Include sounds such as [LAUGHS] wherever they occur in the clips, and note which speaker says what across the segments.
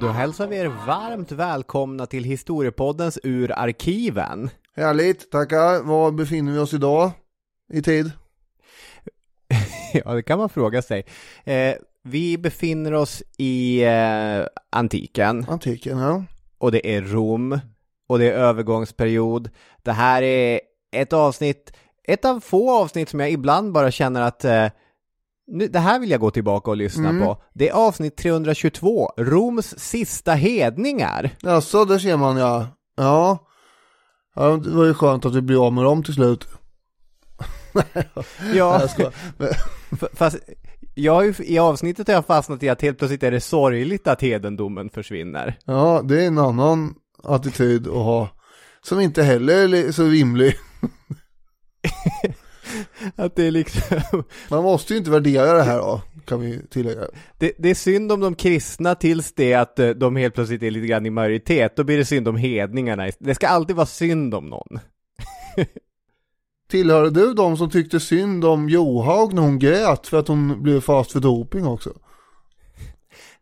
Speaker 1: Då hälsar vi er varmt välkomna till Historiepoddens Ur arkiven.
Speaker 2: Härligt, tackar. Var befinner vi oss idag i tid? [LAUGHS]
Speaker 1: ja, det kan man fråga sig. Eh, vi befinner oss i eh, antiken.
Speaker 2: Antiken, ja.
Speaker 1: Och det är Rom. Och det är övergångsperiod. Det här är ett avsnitt, ett av få avsnitt som jag ibland bara känner att eh, nu, det här vill jag gå tillbaka och lyssna
Speaker 2: Mm.
Speaker 1: på. Det är avsnitt 322, Roms sista hedningar.
Speaker 2: Jaså, där ser man ja. Ja. Ja, det var ju skönt att vi blev av med dem till slut.
Speaker 1: Ja,
Speaker 2: Jag. Men-
Speaker 1: fast jag ju, i avsnittet har jag fastnat i att helt plötsligt är det sorgligt att hedendomen försvinner.
Speaker 2: Ja, det är en annan attityd att ha. Som inte heller är så rimlig. [LAUGHS] [LAUGHS]
Speaker 1: Att det är liksom,
Speaker 2: Man måste ju inte värdera det här då, kan vi tillägga.
Speaker 1: det, det är synd om de kristna tills det att eh, de helt plötsligt är lite grann i majoritet, då blir det synd om hedningarna. Det ska alltid vara synd om någon.
Speaker 2: Tillhör du de som tyckte synd om Johaug när hon grät för att hon blev fast för doping också?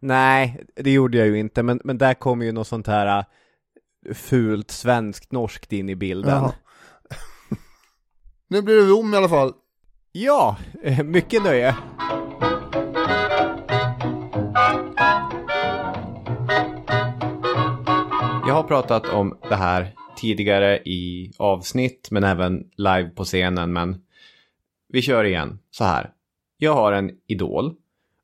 Speaker 1: Nej, det gjorde jag ju inte, men, men där kommer ju något sånt här äh, fult svenskt norskt in i bilden.
Speaker 2: Jaha. Nu blir det Rom i alla fall.
Speaker 1: Ja, eh, mycket nöje. Jag har pratat om det här tidigare i avsnitt, men även live på scenen, men vi kör igen så här. Jag har en idol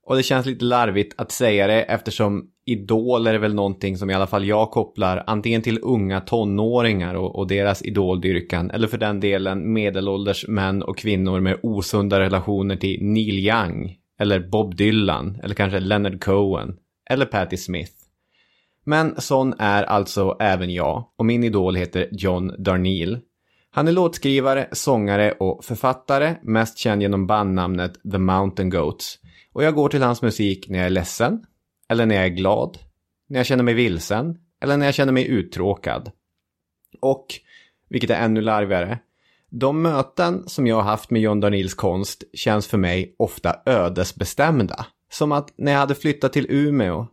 Speaker 1: och det känns lite larvigt att säga det eftersom idol är väl någonting som i alla fall jag kopplar antingen till unga tonåringar och, och deras idoldyrkan eller för den delen medelålders män och kvinnor med osunda relationer till Neil Young eller Bob Dylan eller kanske Leonard Cohen eller Patti Smith. Men sån är alltså även jag och min idol heter John Darnielle. Han är låtskrivare, sångare och författare, mest känd genom bandnamnet The Mountain Goats. Och jag går till hans musik när jag är ledsen, eller när jag är glad, när jag känner mig vilsen, eller när jag känner mig uttråkad. Och, vilket är ännu larvigare, de möten som jag har haft med John Darnielles konst känns för mig ofta ödesbestämda. Som att när jag hade flyttat till Umeå,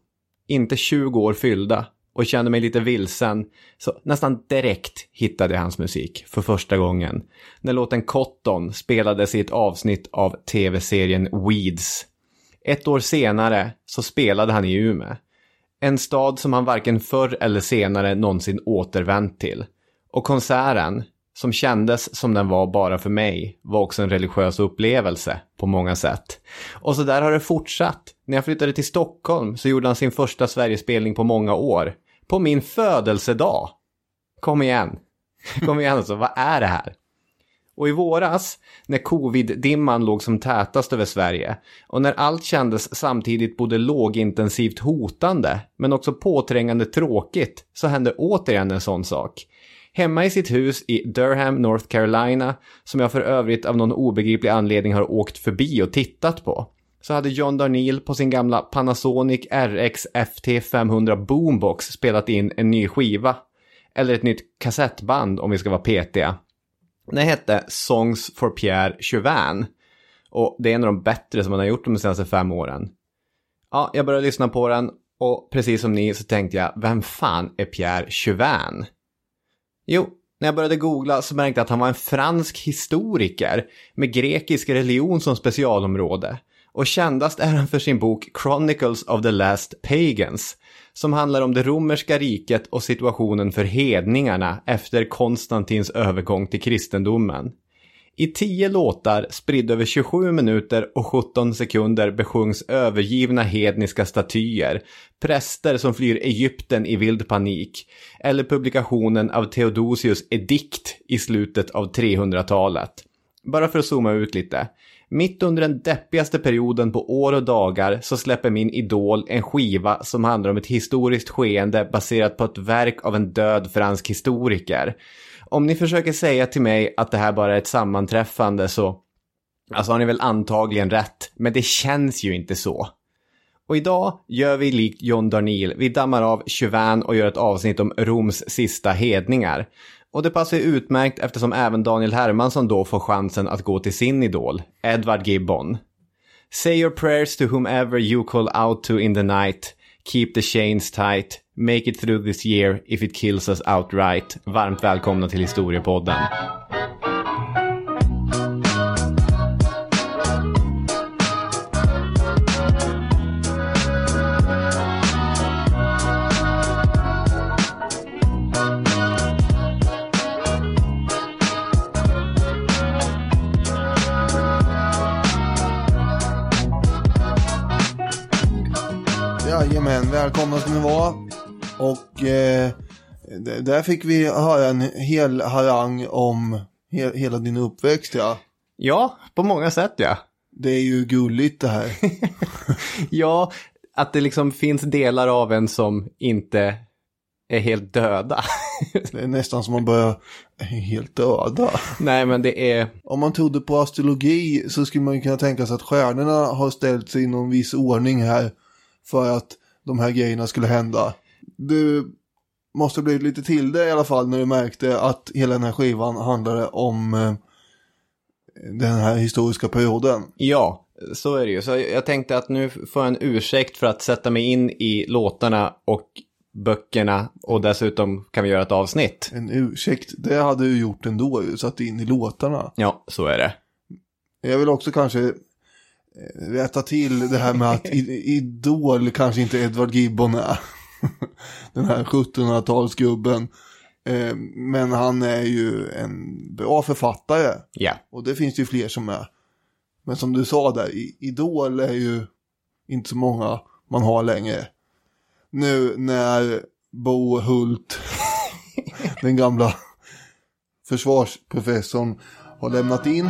Speaker 1: inte 20 år fyllda, och kände mig lite vilsen, så nästan direkt hittade jag hans musik för första gången. När låten Cotton spelades i ett avsnitt av tv-serien Weeds. Ett år senare så spelade han i Umeå. En stad som han varken förr eller senare någonsin återvänt till. Och konserten, som kändes som den var bara för mig, var också en religiös upplevelse på många sätt. Och så där har det fortsatt. När jag flyttade till Stockholm så gjorde han sin första Sverigespelning på många år. På min födelsedag. Kom igen. Kom igen alltså, vad är det här? Och i våras, när covid-dimman låg som tätast över Sverige och när allt kändes samtidigt både lågintensivt hotande men också påträngande tråkigt så hände återigen en sån sak. Hemma i sitt hus i Durham, North Carolina, som jag för övrigt av någon obegriplig anledning har åkt förbi och tittat på, så hade John Darnielle på sin gamla Panasonic RX FT500 Boombox spelat in en ny skiva. Eller ett nytt kassettband om vi ska vara petiga. Den hette Songs for Pierre Chauvin. Och det är en av de bättre som han har gjort de senaste fem åren. Ja, jag började lyssna på den och precis som ni så tänkte jag, vem fan är Pierre Chauvin? Jo, när jag började googla så märkte jag att han var en fransk historiker med grekisk religion som specialområde. Och kändast är han för sin bok Chronicles of the Last Pagans, som handlar om det romerska riket och situationen för hedningarna efter Konstantins övergång till kristendomen. I tio låtar, spridda över 27 minuter och 17 sekunder besjungs övergivna hedniska statyer, präster som flyr Egypten i vild panik, eller publikationen av Theodosius edikt i slutet av 300-talet. Bara för att zooma ut lite. Mitt under den deppigaste perioden på år och dagar så släpper min idol en skiva som handlar om ett historiskt skeende baserat på ett verk av en död fransk historiker. Om ni försöker säga till mig att det här bara är ett sammanträffande så Alltså har ni väl antagligen rätt, men det känns ju inte så. Och idag gör vi likt John Darniel, vi dammar av Chauvin och gör ett avsnitt om Roms sista hedningar. Och det passar ju utmärkt eftersom även Daniel Hermansson då får chansen att gå till sin idol, Edward Gibbon. Say your prayers to whomever you call out to in the night. Keep the chains tight. Make it through this year if it kills us outright. Varmt välkomna till Historiepodden.
Speaker 2: Välkomna ska ni vara. Och eh, där fick vi höra en hel harang om he hela din uppväxt ja.
Speaker 1: Ja, på många sätt ja.
Speaker 2: Det är ju gulligt det här. [LAUGHS]
Speaker 1: Ja, att det liksom finns delar av en som inte är helt döda. [LAUGHS]
Speaker 2: Det är nästan som man börjar helt döda.
Speaker 1: Nej, men det är...
Speaker 2: Om man trodde på astrologi så skulle man ju kunna tänka sig att stjärnorna har ställt sig i någon viss ordning här för att de här grejerna skulle hända. Du måste bli lite till det i alla fall när du märkte att hela den här skivan handlade om eh, den här historiska perioden.
Speaker 1: Ja, så är det ju. Så jag tänkte att nu får jag en ursäkt för att sätta mig in i låtarna och böckerna och dessutom kan vi göra ett avsnitt.
Speaker 2: En ursäkt, det hade du gjort ändå, ju, satt in i låtarna.
Speaker 1: Ja, så är det.
Speaker 2: Jag vill också kanske rätta till det här med att [LAUGHS] Idol kanske inte Edward Gibbon är. [LAUGHS] Den här 1700-talsgubben. Eh, Men han är ju en bra författare.
Speaker 1: Ja,
Speaker 2: Och det finns det ju fler som är. Men som du sa där, Idol är ju inte så många man har längre. Nu när Bo Hult, [LAUGHS] den gamla försvarsprofessorn, har lämnat in.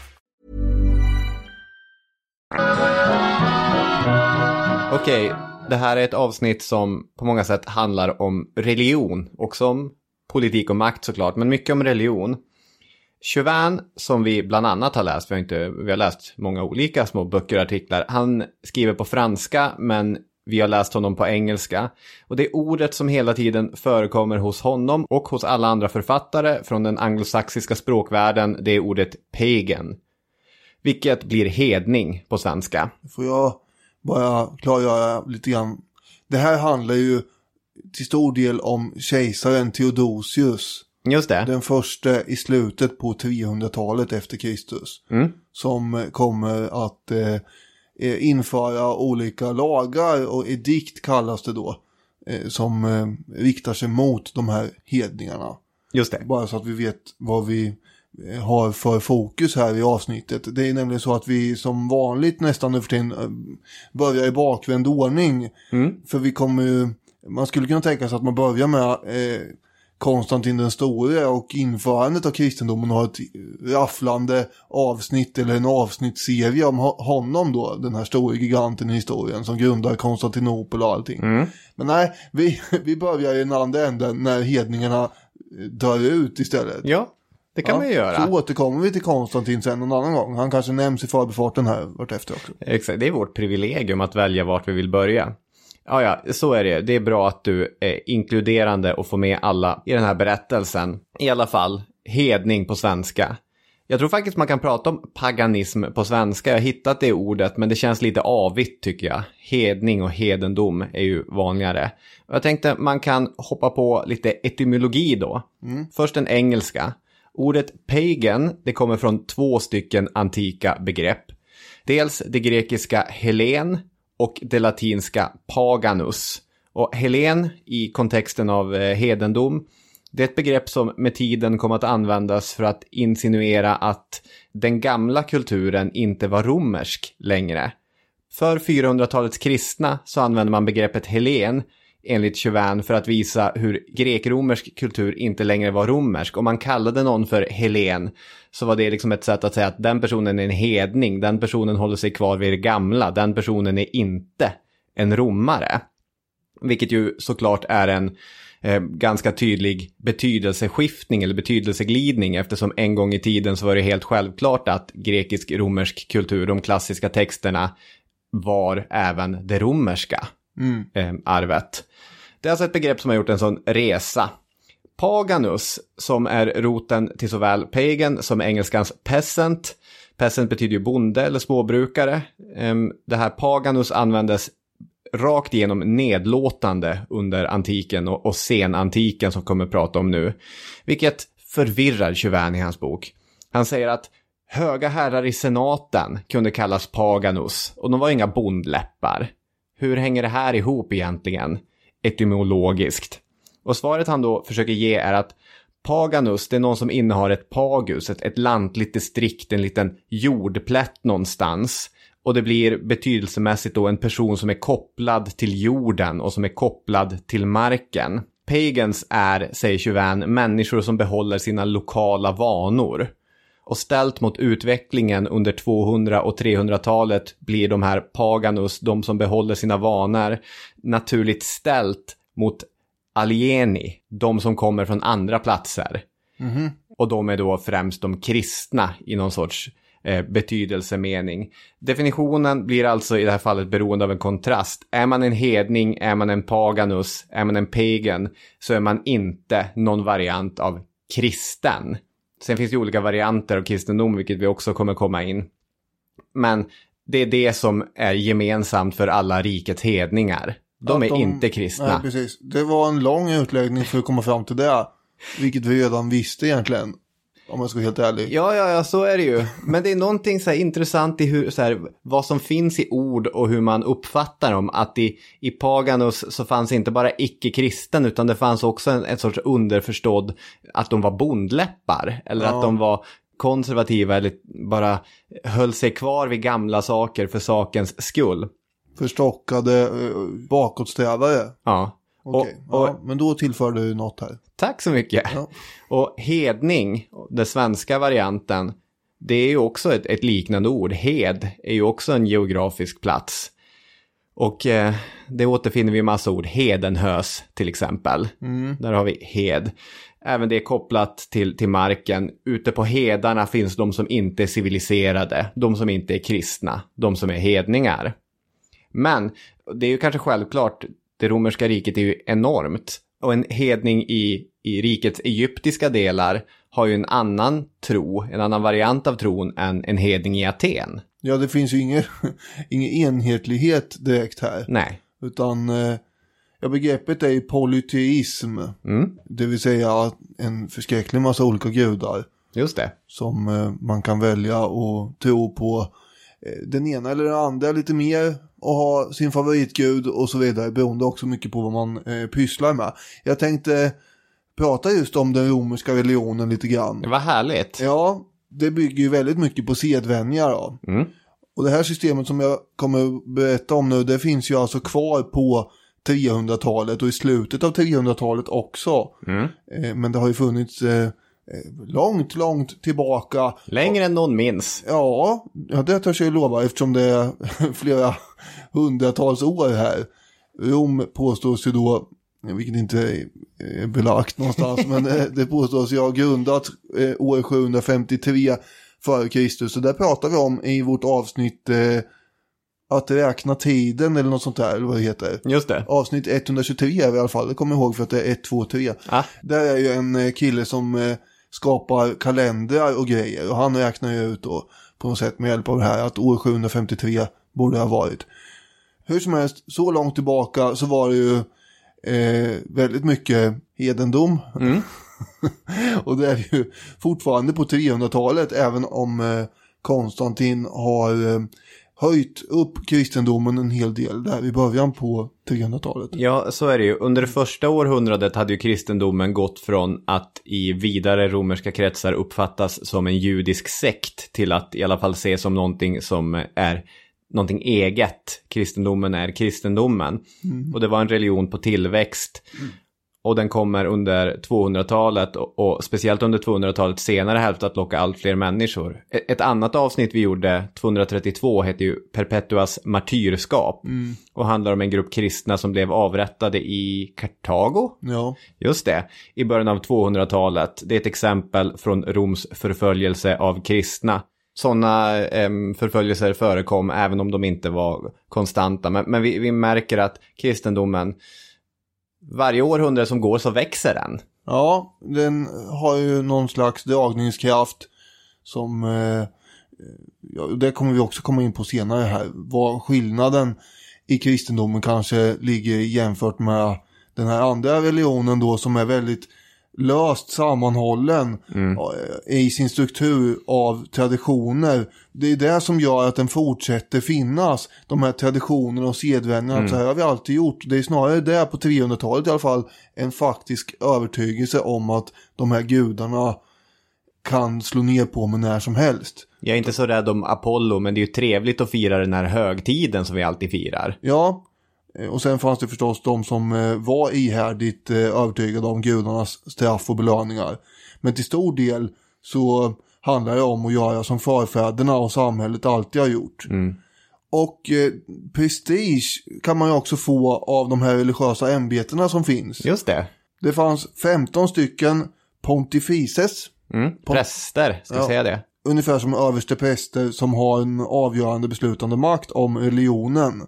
Speaker 1: Okej. Det här är ett avsnitt som på många sätt handlar om religion. Också om politik och makt såklart, men mycket om religion. Chauvin, som vi bland annat har läst, vi har, inte, vi har läst många olika små böcker och artiklar, han skriver på franska, men vi har läst honom på engelska. Och det ordet som hela tiden förekommer hos honom och hos alla andra författare från den anglosaxiska språkvärlden, det är ordet pagan. Vilket blir hedning på svenska.
Speaker 2: Får jag bara klargöra lite grann. Det här handlar ju till stor del om kejsaren Theodosius.
Speaker 1: Just det.
Speaker 2: Den första i slutet på 300-talet efter Kristus.
Speaker 1: Mm.
Speaker 2: Som kommer att eh, eh, införa olika lagar och edikt kallas det då. Eh, som eh, riktar sig mot de här hedningarna.
Speaker 1: Just det.
Speaker 2: Bara så att vi vet vad vi har för fokus här i avsnittet. Det är nämligen så att vi som vanligt nästan nu för tiden eh, börjar i bakvänd ordning. För vi kommer ju, man skulle kunna tänka sig att man börjar med eh, Konstantin den store och införandet av kristendomen och har ett rafflande avsnitt eller en avsnittsserie om ho- honom då, den här stora giganten i historien som grundar Konstantinopel och allting. Men nej, vi, [LAUGHS] vi börjar i den andra änden när hedningarna drar ut istället.
Speaker 1: Ja, det kan man ju göra.
Speaker 2: Så återkommer vi till Konstantin sen någon annan gång. Han kanske nämns i förbifarten här vartefter också.
Speaker 1: Exakt, det är vårt privilegium att välja vart vi vill börja. Ja, ja, så är det. Det är bra att du är inkluderande och får med alla i den här berättelsen. I alla fall, hedning på svenska. Jag tror faktiskt man kan prata om paganism på svenska. Jag har hittat det ordet, men det känns lite avigt tycker jag. Hedning och hedendom är ju vanligare. Jag tänkte man kan hoppa på lite etymologi då. Först den engelska. Ordet pagan, det kommer från två stycken antika begrepp. Dels det grekiska helen och det latinska paganus. Och helen i kontexten av eh, hedendom, det är ett begrepp som med tiden kom att användas för att insinuera att den gamla kulturen inte var romersk längre. För 400-talets kristna så använde man begreppet helen enligt Chauvin för att visa hur grek-romersk kultur inte längre var romersk. Om man kallade någon för helen så var det liksom ett sätt att säga att den personen är en hedning, den personen håller sig kvar vid det gamla, den personen är inte en romare. Vilket ju såklart är en eh, ganska tydlig betydelseskiftning eller betydelseglidning eftersom en gång i tiden så var det helt självklart att grekisk-romersk kultur, de klassiska texterna, var även det romerska Mm. eh, arvet. Det är alltså ett begrepp som har gjort en sån resa. Paganus, som är roten till såväl pagan som engelskans peasant. Peasant betyder ju bonde eller småbrukare. Det här paganus användes rakt igenom nedlåtande under antiken och, och senantiken som vi kommer att prata om nu. Vilket förvirrar Chauvin i hans bok. Han säger att höga herrar i senaten kunde kallas paganus och de var inga bondläppar. Hur hänger det här ihop egentligen? Etymologiskt. Och svaret han då försöker ge är att Paganus, det är någon som innehar ett pagus, ett, ett lantligt distrikt, en liten jordplätt någonstans. Och det blir betydelsemässigt då en person som är kopplad till jorden och som är kopplad till marken. Pagans är, säger Chauvin, människor som behåller sina lokala vanor. Och ställt mot utvecklingen under 200 och 300-talet blir de här paganus, de som behåller sina vanor, naturligt ställt mot alieni, de som kommer från andra platser. Och de är då främst de kristna i någon sorts eh, betydelsemening. Definitionen blir alltså i det här fallet beroende av en kontrast. Är man en hedning, är man en paganus, är man en pagan, så är man inte någon variant av kristen. Sen finns det olika varianter av kristendom, vilket vi också kommer komma in. Men det är det som är gemensamt för alla rikets hedningar. De är inte kristna.
Speaker 2: Nej, precis. Det var en lång utläggning för att komma fram till det. Vilket vi redan visste egentligen. Om jag ska vara helt ärlig.
Speaker 1: Ja, ja, ja, så är det ju. Men det är någonting så här intressant i hur, så här, vad som finns i ord och hur man uppfattar dem. Att i, i Paganus så fanns inte bara icke-kristen utan det fanns också en, en sorts underförstådd att de var bondläppar. Eller
Speaker 2: Ja.
Speaker 1: att de var konservativa eller bara höll sig kvar vid gamla saker för sakens skull.
Speaker 2: Förstockade uh, bakåtsträvare.
Speaker 1: Ja.
Speaker 2: Okej,
Speaker 1: Och, och,
Speaker 2: ja, men då tillför du något här.
Speaker 1: Tack så mycket.
Speaker 2: Ja. [LAUGHS]
Speaker 1: Och hedning, den svenska varianten, det är ju också ett, ett liknande ord. Hed är ju också en geografisk plats. Och eh, det återfinner vi i massa ord. Hedenhös till exempel. Där har vi hed. Även det är kopplat till, till marken. Ute på hedarna finns de som inte är civiliserade. De som inte är kristna. De som är hedningar. Men det är ju kanske självklart, det romerska riket är ju enormt. Och en hedning i, i rikets egyptiska delar har ju en annan tro, en annan variant av tron än en hedning i Aten.
Speaker 2: Ja, det finns ju ingen, [LAUGHS] ingen enhetlighet direkt här.
Speaker 1: Nej.
Speaker 2: Utan eh, ja, begreppet är ju polyteism.
Speaker 1: Mm,
Speaker 2: Det vill säga en förskräcklig massa olika gudar.
Speaker 1: just det.
Speaker 2: Som eh, man kan välja och tro på eh, den ena eller den andra lite mer. Och ha sin favoritgud och så vidare. Beroende också mycket på vad man eh, pysslar med. Jag tänkte prata just om den romerska religionen lite grann.
Speaker 1: Det var härligt.
Speaker 2: Ja, det bygger ju väldigt mycket på sedvänja då.
Speaker 1: Mm.
Speaker 2: Och det här systemet som jag kommer att berätta om nu, det finns ju alltså kvar på 300-talet och i slutet av 300-talet också.
Speaker 1: Mm.
Speaker 2: Eh, men det har ju funnits eh, långt, långt tillbaka.
Speaker 1: Längre än någon minns.
Speaker 2: Ja, ja det törs jag ju lova eftersom det är [LAUGHS] flera hundratals år här. Rom påstås ju då vilket inte är belagt någonstans, [LAUGHS] men det, det påstås jag har grundat eh, år 753 före Kristus. Så där pratar vi om i vårt avsnitt eh, att räkna tiden eller något sånt där, eller vad det heter.
Speaker 1: Just det.
Speaker 2: Avsnitt 123 är vi i alla fall, det kommer jag ihåg för att det är 1, 2, 3.
Speaker 1: Ah.
Speaker 2: Där är ju en eh, kille som eh, skapar kalendrar och grejer och han räknar ju ut då på något sätt med hjälp av det här att år 753 borde ha varit. Hur som helst, så långt tillbaka så var det ju eh, väldigt mycket hedendom. [LAUGHS] och det är ju fortfarande på 300-talet även om eh, Konstantin har eh, höjt upp kristendomen en hel del där i början på 300-talet.
Speaker 1: Ja, så är det ju. Under det första århundradet hade ju kristendomen gått från att i vidare romerska kretsar uppfattas som en judisk sekt till att i alla fall ses som någonting som är någonting eget. Kristendomen är kristendomen. Och det var en religion på tillväxt. Och den kommer under 200-talet och, och speciellt under 200-talets senare hälft att locka allt fler människor. Ett, ett annat avsnitt vi gjorde, 232, heter ju Perpetuas martyrskap. Och handlar om en grupp kristna som blev avrättade i Kartago.
Speaker 2: Ja,
Speaker 1: Just det, i början av 200-talet. Det är ett exempel från Roms förföljelse av kristna. Sådana em, förföljelser förekom även om de inte var konstanta. Men, men vi, vi märker att kristendomen, varje århundrade som går så växer den.
Speaker 2: ja den har ju någon slags dragningskraft som, eh, ja, det kommer vi också komma in på senare här, vad skillnaden i kristendomen kanske ligger jämfört med den här andra religionen då som är väldigt löst sammanhållen eh, i sin struktur av traditioner. Det är det som gör att den fortsätter finnas. De här traditionerna och sedvänjorna, så här har vi alltid gjort. Det är snarare det på 300-talet i alla fall, en faktisk övertygelse om att de här gudarna kan slå ner på mig när som helst.
Speaker 1: Jag är inte så rädd om Apollo, men det är ju trevligt att fira den här högtiden som vi alltid firar.
Speaker 2: Ja, och sen fanns det förstås de som eh, var ihärdigt eh, övertygade om gudarnas straff och belöningar. Men till stor del så handlar det om att göra som förfäderna och samhället alltid har gjort. Och eh, prestige kan man ju också få av de här religiösa ämbetena som finns.
Speaker 1: Just det.
Speaker 2: Det fanns 15 stycken pontifices,
Speaker 1: Mm. Präster, ska jag
Speaker 2: Ja.
Speaker 1: säga det?
Speaker 2: ungefär som överstepräster som har en avgörande beslutande makt om religionen.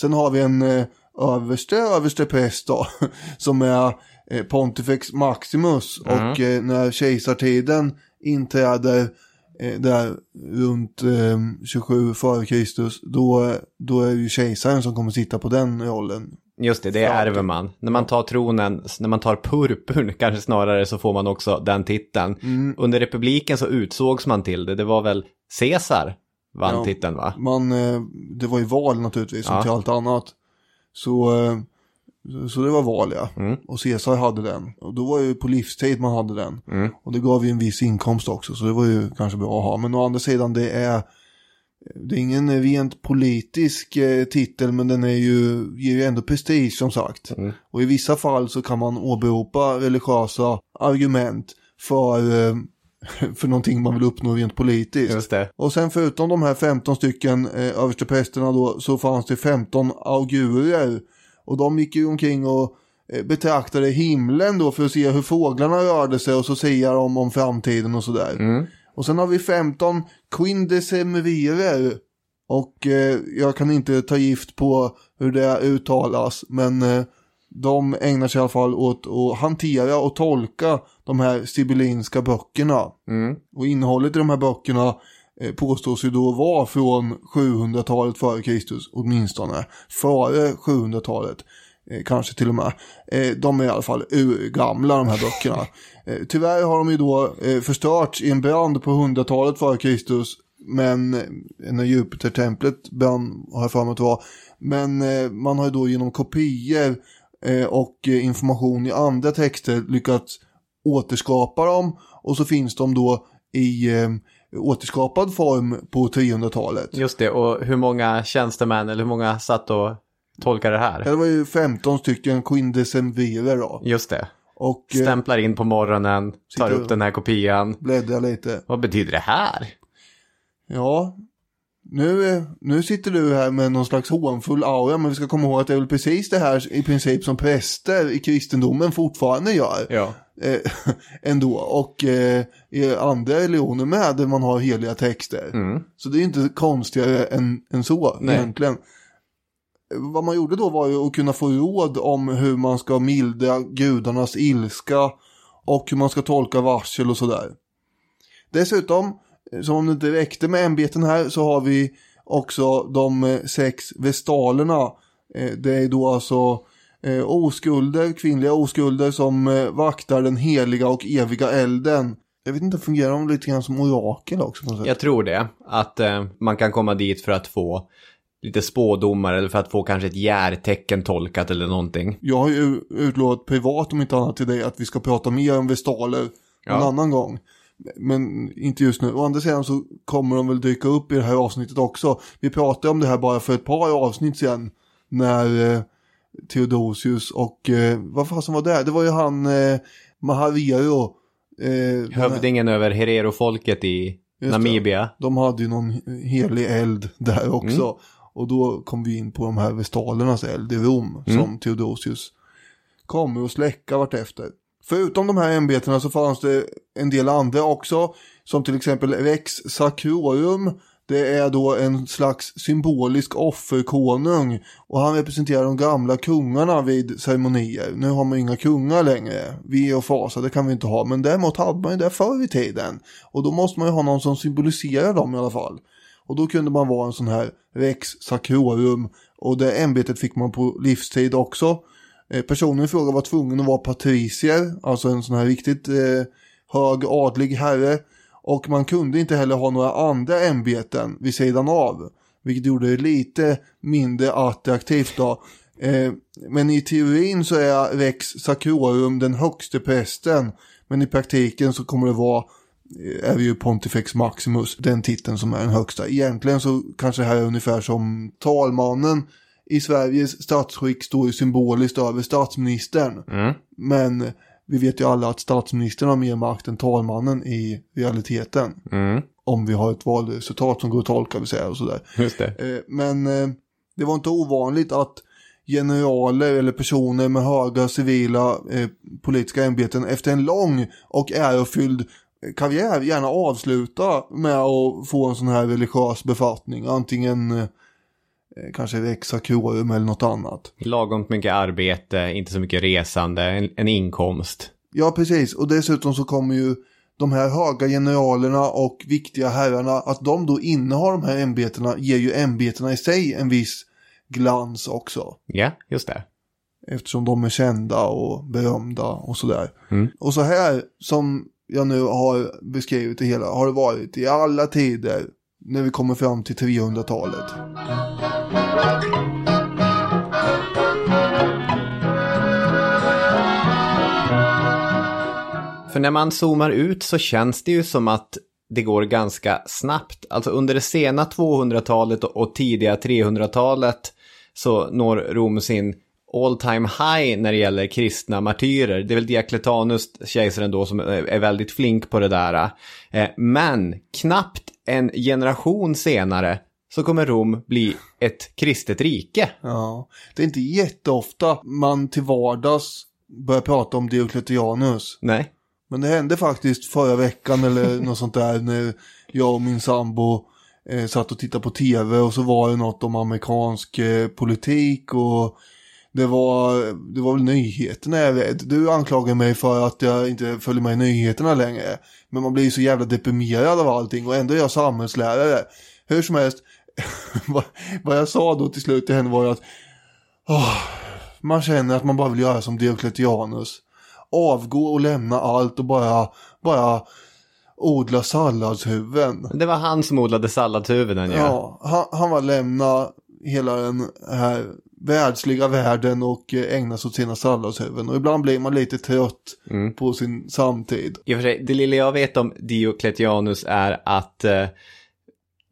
Speaker 2: Sen har vi en eh, överste överstepräst då, [LAUGHS] som är eh, Pontifex Maximus och eh, när kejsartiden inträder eh, där runt eh, 27 före Kristus, då, då är det ju kejsaren som kommer sitta på den rollen.
Speaker 1: Just det, det ärver man. När man tar tronen, när man tar purpurn [LAUGHS] kanske snarare så får man också den titeln.
Speaker 2: Mm.
Speaker 1: Under republiken så utsågs man till det. Det var väl Caesar vann
Speaker 2: Ja.
Speaker 1: titeln va?
Speaker 2: Man, eh, det var ju val naturligtvis, som
Speaker 1: Ja.
Speaker 2: till allt annat. Så, eh, så det var val ja.
Speaker 1: Mm.
Speaker 2: Och Caesar hade den. Och då var det ju på livstid man hade den.
Speaker 1: Mm.
Speaker 2: Och det gav ju en viss inkomst också, så det var ju kanske bra att ha. Men å andra sidan, det är, det är ingen rent politisk eh, titel, men den är ju, ger ju ändå prestige som sagt.
Speaker 1: Mm.
Speaker 2: Och i vissa fall så kan man åberopa religiösa argument för, [LAUGHS] för någonting man vill uppnå rent politiskt.
Speaker 1: Just det.
Speaker 2: Och sen förutom de här 15 stycken eh, översteprästerna då så fanns det 15 augurier. Och de gick ju omkring och eh, betraktade himlen då för att se hur fåglarna rörde sig och så säga de om framtiden och sådär. Och sen har vi 15 quindecemvirer. Och eh, jag kan inte ta gift på hur det uttalas men eh, de ägnar sig i alla fall åt att hantera och tolka de här sibyllinska böckerna. Och innehållet i de här böckerna eh, påstås ju då vara från 700-talet före Kristus åtminstone. Före 700-talet. Eh, kanske till och med. Eh, de är i alla fall urgamla de här böckerna. [LAUGHS] Tyvärr har de ju då förstörts i en brand på 100-talet före Kristus. Men när Jupitertemplet brann har jag för mig att det var. Men man har ju då genom kopior och eh, information i andra texter lyckats återskapa dem. Och så finns de då i eh, återskapad form på 300-talet.
Speaker 1: Just det, och hur många tjänstemän eller hur många satt och tolkade det här?
Speaker 2: Det var ju 15 stycken quindecemvirer då.
Speaker 1: Just det.
Speaker 2: Och eh,
Speaker 1: Stämplar in på morgonen, tar upp den här kopian.
Speaker 2: bläddrar lite.
Speaker 1: Vad betyder det här?
Speaker 2: Ja, nu, eh, nu sitter du här med någon slags hånfull aura, men vi ska komma ihåg att det är väl precis det här i princip som präster i kristendomen fortfarande gör.
Speaker 1: Ja.
Speaker 2: Eh, [LAUGHS] ändå, och eh, i andra religioner med, där man har heliga texter. Så det är inte konstigare än, än så
Speaker 1: Nej.
Speaker 2: egentligen. Vad man gjorde då var ju att kunna få råd om hur man ska mildra gudarnas ilska och hur man ska tolka varsel och sådär. Dessutom, eh, som om det inte räckte med ämbeten här, så har vi också de eh, sex vestalerna. Eh, Det är då alltså eh, oskulder, kvinnliga oskulder som vaktar den heliga och eviga elden. Jag vet inte, fungerar de lite grann som orakel också? På något sätt?
Speaker 1: Jag tror det. Att eh, man kan komma dit för att få lite spådomar eller för att få kanske ett järtecken tolkat eller någonting.
Speaker 2: Jag har ju utlovat privat om inte annat till dig att vi ska prata mer om vestaler en
Speaker 1: Ja.
Speaker 2: annan gång. Men inte just nu. Å andra sidan så kommer de väl dyka upp i det här avsnittet också. Vi pratade om det här bara för ett par avsnitt sedan. När eh, Theodosius och, eh, vad fasen var det? Det var ju han eh, Mahaviro. Eh,
Speaker 1: Hövdingen över Herero-folket i
Speaker 2: Just det.
Speaker 1: Namibia.
Speaker 2: De hade ju någon helig eld där också.
Speaker 1: Mm.
Speaker 2: Och då kom vi in på de här vestalernas eld i Rom
Speaker 1: Mm.
Speaker 2: som Theodosius kommer att släcka vartefter. Förutom de här ämbetena så fanns det en del andra också. Som till exempel Rex Sacrorum. Det är då en slags symbolisk offerkonung. Och han representerar de gamla kungarna vid ceremonier. Nu har man inga kungar längre. Vi och fasa, det kan vi inte ha. Men däremot hade man ju det förr i tiden. Och då måste man ju ha någon som symboliserar dem i alla fall. Och då kunde man vara en sån här Rex Sacrorum. Och det ämbetet fick man på livstid också. Eh, personen i fråga var tvungen att vara patricier, alltså en sån här riktigt eh, hög adlig herre. Och man kunde inte heller ha några andra ämbeten vid sidan av. Vilket gjorde det lite mindre attraktivt då. Eh, men i teorin så är Rex Sacrorum den högste prästen. Men i praktiken så kommer det vara eh, är det ju Pontifex Maximus, den titeln som är den högsta. Egentligen så kanske det här är ungefär som talmannen i Sveriges statsskick står ju symboliskt över statsministern. Men vi vet ju alla att statsministern har mer makt än talmannen i realiteten. Om vi har ett valresultat som går att tolka, vill säga, och sådär.
Speaker 1: Just det.
Speaker 2: Eh, Men eh, det var inte ovanligt att generaler eller personer med höga civila eh, politiska ämbeten efter en lång och ärofylld karriär gärna avsluta med att få en sån här religiös befattning. Antingen kanske Rex Sacrorum eller något annat.
Speaker 1: Lagom mycket arbete, inte så mycket resande, en, en inkomst.
Speaker 2: Ja, precis. Och dessutom så kommer ju de här höga generalerna och viktiga herrarna, att de då innehar de här ämbetena ger ju ämbetena i sig en viss glans också.
Speaker 1: Ja, just det.
Speaker 2: Eftersom de är kända och berömda och sådär. Och så här som jag nu har beskrivit det hela har det varit i alla tider när vi kommer fram till 300-talet.
Speaker 1: För när man zoomar ut så känns det ju som att det går ganska snabbt. Alltså under det sena 200-talet och- tidiga 300-talet så når Rom sin all time high när det gäller kristna martyrer. Det är väl Diocletianus, kejsaren då, som är är väldigt flink på det där. Eh, Men knappt en generation senare så kommer Rom bli ett kristet rike.
Speaker 2: Ja, det är inte jätteofta man till vardags börjar prata om Diocletianus.
Speaker 1: Nej.
Speaker 2: Men det hände faktiskt förra veckan eller [LAUGHS] något sånt där när jag och min sambo eh, satt och tittade på tv och så var det något om amerikansk eh, politik och det var, det var väl nyheterna jag vet. Du anklagar mig för att jag inte följer med i nyheterna längre. Men man blir ju så jävla deprimerad av allting och ändå är jag samhällslärare. Hur som helst, [LAUGHS] vad, jag sa då till slut till henne var ju att åh, man känner att man bara vill göra som Diocletianus. Avgå och lämna allt och bara, bara odla salladshuvuden.
Speaker 1: Det var han som odlade salladshuvuden, ja.
Speaker 2: Ja, han, han var lämna hela den här världsliga världen och eh, ägna sig åt sina salladshuvuden. Och ibland blir man lite trött på sin samtid.
Speaker 1: I och för sig, det lilla jag vet om Diocletianus är att eh,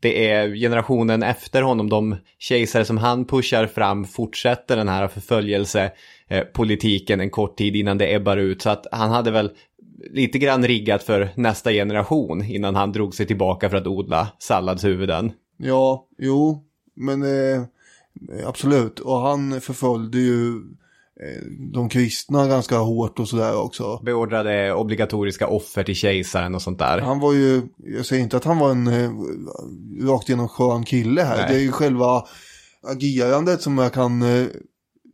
Speaker 1: det är generationen efter honom, de kejsare som han pushar fram fortsätter den här förföljelsepolitiken en kort tid innan det ebbar ut. Så att han hade väl lite grann riggat för nästa generation innan han drog sig tillbaka för att odla salladshuvuden.
Speaker 2: Ja, jo, men eh, absolut. Och han förföljde ju eh, de kristna ganska hårt och sådär också.
Speaker 1: Beordrade obligatoriska offer till kejsaren och sånt där.
Speaker 2: Han var ju, jag säger inte att han var en eh, rakt igenom skön kille här.
Speaker 1: Nej.
Speaker 2: Det är ju själva agerandet som jag kan eh,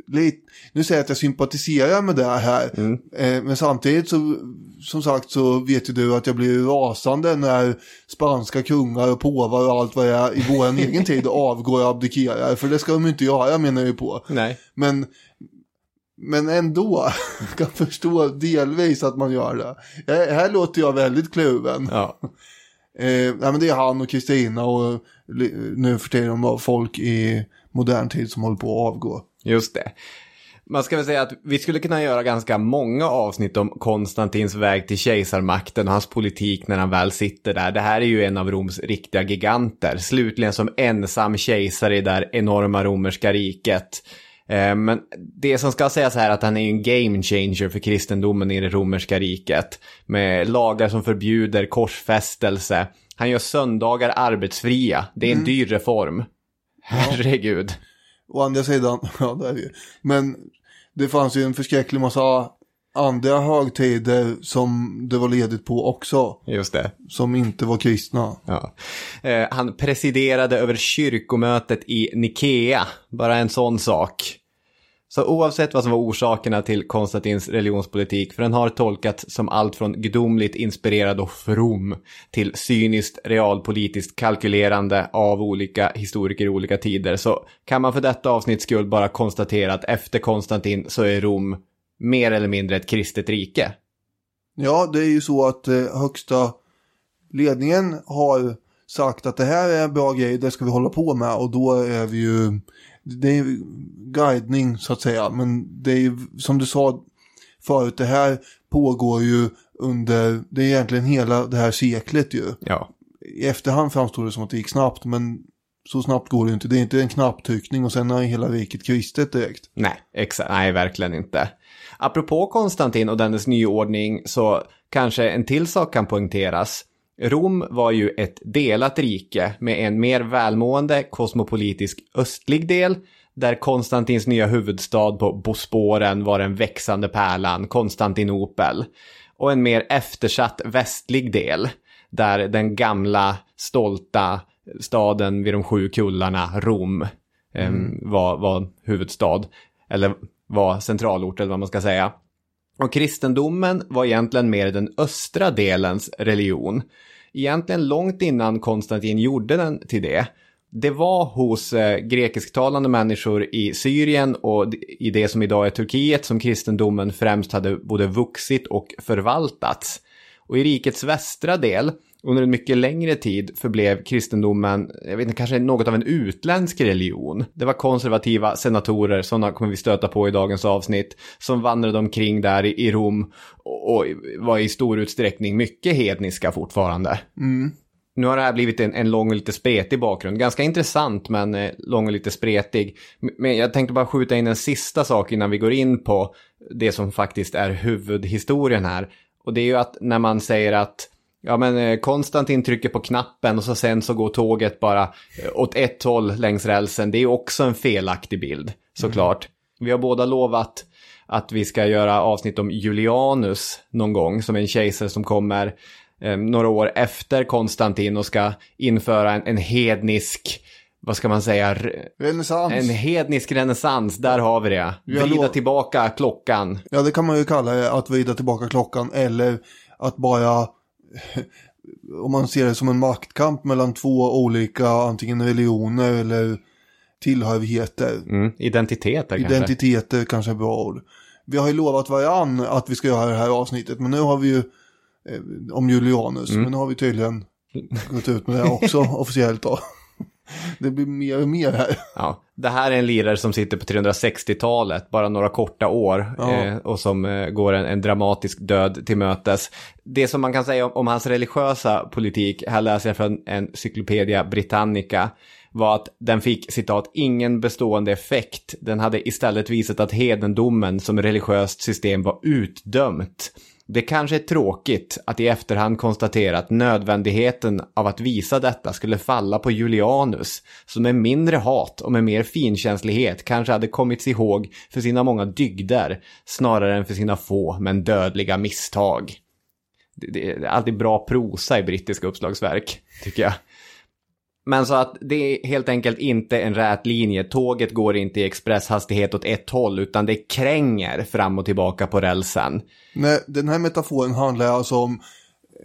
Speaker 2: lite, nu säger jag att jag sympatiserar med det här.
Speaker 1: Mm.
Speaker 2: Men samtidigt så, som sagt så vet ju du att jag blir rasande när spanska kungar och påvar och allt vad det är i vår [LAUGHS] egen tid avgår och abdikerar. För det ska de inte göra menar jag ju på.
Speaker 1: Nej.
Speaker 2: Men, men ändå [LAUGHS] kan förstå delvis att man gör det. Här, här låter jag väldigt kluven.
Speaker 1: Ja. [LAUGHS]
Speaker 2: Eh, nej, men det är han och Kristina och nu för tiden folk i modern tid som håller på att avgå.
Speaker 1: Just det. Man ska väl säga att vi skulle kunna göra ganska många avsnitt om Konstantins väg till kejsarmakten och hans politik när han väl sitter där. Det här är ju en av Roms riktiga giganter. Slutligen som ensam kejsare i det där enorma romerska riket. Eh, Men det som ska sägas här är att han är en game changer för kristendomen i det romerska riket. Med lagar som förbjuder korsfästelse. Han gör söndagar arbetsfria. Det är en dyr reform. Herregud.
Speaker 2: Å andra sidan, [LAUGHS] ja det är det ju. Men det fanns ju en förskräcklig massa andra högtider som det var ledigt på också.
Speaker 1: Just det.
Speaker 2: Som inte var kristna.
Speaker 1: Ja. Eh, han presiderade över kyrkomötet i Nikea, bara en sån sak. Så oavsett vad som var orsakerna till Konstantins religionspolitik, för den har tolkats som allt från gudomligt inspirerad och from till cyniskt realpolitiskt kalkylerande av olika historiker i olika tider, så kan man för detta avsnitts skull bara konstatera att efter Konstantin så är Rom mer eller mindre ett kristet rike.
Speaker 2: Ja, det är ju så att eh, högsta ledningen har sagt att det här är en bra grej, det ska vi hålla på med och då är vi ju, det är guidning så att säga, men det är ju som du sa förut, det här pågår ju under, det är egentligen hela det här seklet ju.
Speaker 1: Ja,
Speaker 2: I efterhand framstår det som att det gick snabbt, men så snabbt går det inte. Det är inte en knapptryckning och sen är hela riket kristet direkt.
Speaker 1: Nej, exakt. Nej, verkligen inte. Apropå Konstantin och dennes nyordning så kanske en till sak kan poängteras. Rom var ju ett delat rike med en mer välmående kosmopolitisk östlig del där Konstantins nya huvudstad på Bosporen var den växande pärlan, Konstantinopel. Och en mer eftersatt västlig del där den gamla stolta staden vid de sju kullarna, Rom, em, var, var huvudstad. Eller var centralort eller vad man ska säga. Och kristendomen var egentligen mer den östra delens religion. Egentligen långt innan Konstantin gjorde den till det. Det var hos eh, grekisktalande människor i Syrien och i det som idag är Turkiet som kristendomen främst hade både vuxit och förvaltats. Och i rikets västra del, under en mycket längre tid, förblev kristendomen, jag vet inte, kanske något av en utländsk religion. Det var konservativa senatorer, sådana kommer vi stöta på i dagens avsnitt, som vandrade omkring där i, Rom och, var i stor utsträckning mycket hedniska fortfarande. Nu har det här blivit en, en lång och lite spretig bakgrund. Ganska intressant men eh, lång och lite spretig. Men jag tänkte bara skjuta in en sista sak innan vi går in på det som faktiskt är huvudhistorien här. Och det är ju att när man säger att ja men eh, Konstantin trycker på knappen och så sen så går tåget bara eh, åt ett håll längs rälsen. Det är också en felaktig bild såklart. Vi har båda lovat att vi ska göra avsnitt om Julianus någon gång som en kejsare som kommer eh, några år efter Konstantin och ska införa en, en hednisk, vad ska man säga,
Speaker 2: Renässans.
Speaker 1: en hednisk renässans, där har vi det.
Speaker 2: Vi
Speaker 1: Vrida
Speaker 2: lov-
Speaker 1: tillbaka klockan.
Speaker 2: Ja, det kan man ju kalla det, att vrida tillbaka klockan eller att bara, [LAUGHS] om man ser det som en maktkamp mellan två olika, antingen religioner eller tillhörigheter.
Speaker 1: Mm, identiteter kanske.
Speaker 2: Identiteter kanske är bra ord. Vi har ju lovat varann att vi ska göra det här avsnittet, men nu har vi ju eh, om Julianus, men nu har vi tydligen gått ut med det också [LAUGHS] officiellt då. [LAUGHS] Det blir mer och mer här.
Speaker 1: Ja, det här är en lirare som sitter på 360-talet, bara några korta år,
Speaker 2: Ja.
Speaker 1: eh, och som eh, går en, en dramatisk död till mötes. Det som man kan säga om, om hans religiösa politik, här läser jag från en Cyclopedia Britannica, var att den fick, citat, ingen bestående effekt. Den hade istället visat att hedendomen som religiöst system var utdömt. Det kanske är tråkigt att i efterhand konstatera att nödvändigheten av att visa detta skulle falla på Julianus, som med mindre hat och med mer finkänslighet kanske hade kommits ihåg för sina många dygder, snarare än för sina få men dödliga misstag. Det är alltid bra prosa i brittiska uppslagsverk, tycker jag. Men så att det är helt enkelt inte en rät linje. Tåget går inte i expresshastighet åt ett håll utan det kränger fram och tillbaka på rälsen.
Speaker 2: Nej, den här metaforen handlar alltså om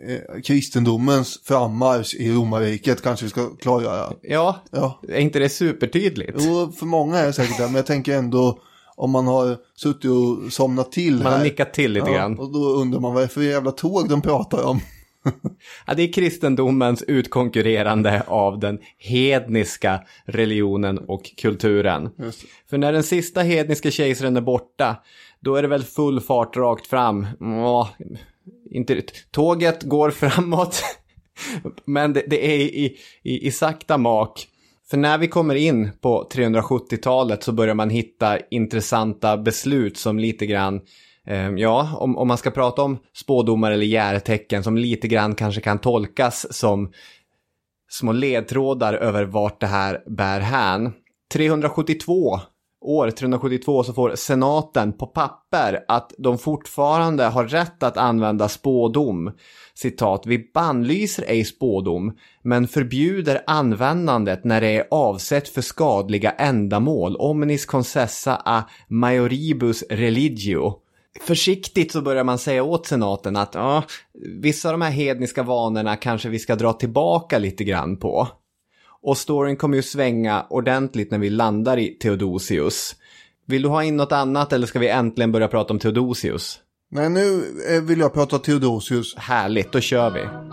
Speaker 2: eh, kristendomens frammarsch i romarriket kanske vi ska klargöra.
Speaker 1: Ja,
Speaker 2: Ja.
Speaker 1: är inte det supertydligt?
Speaker 2: Jo, för många är det säkert det, men jag tänker ändå om man har suttit och somnat till
Speaker 1: Man har nickat till lite
Speaker 2: ja,
Speaker 1: grann.
Speaker 2: Och då undrar man vad är det för jävla tåg de pratar om.
Speaker 1: Ja, det är kristendomens utkonkurrerande av den hedniska religionen och kulturen. För när den sista hedniska kejsaren är borta, då är det väl full fart rakt fram. Åh, inte, tåget går framåt, [LAUGHS] men det, det är i, i, i sakta mak. För när vi kommer in på 370-talet så börjar man hitta intressanta beslut som lite grann Ehm, ja, om, om man ska prata om spådomar eller järtecken som lite grann kanske kan tolkas som små ledtrådar över vart det här bär hän. 372, år 372 så får senaten på papper att de fortfarande har rätt att använda spådom. Citat, vi bannlyser ej spådom, men förbjuder användandet när det är avsett för skadliga ändamål, omnis concessa a majoribus religio. Försiktigt så börjar man säga åt senaten att ja, vissa av de här hedniska vanorna kanske vi ska dra tillbaka lite grann på. Och storyn kommer ju svänga ordentligt när vi landar i Theodosius. Vill du ha in något annat eller ska vi äntligen börja prata om Theodosius?
Speaker 2: Nej, nu eh, vill jag prata Theodosius.
Speaker 1: Härligt, då kör vi.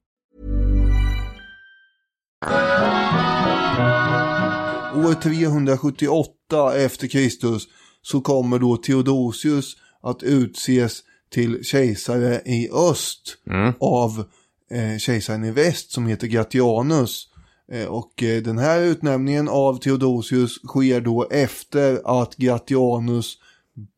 Speaker 2: År 378 efter Kristus så kommer då Theodosius att utses till kejsare i öst av eh, kejsaren i väst som heter Gratianus. Eh, och eh, den här utnämningen av Theodosius sker då efter att Gratianus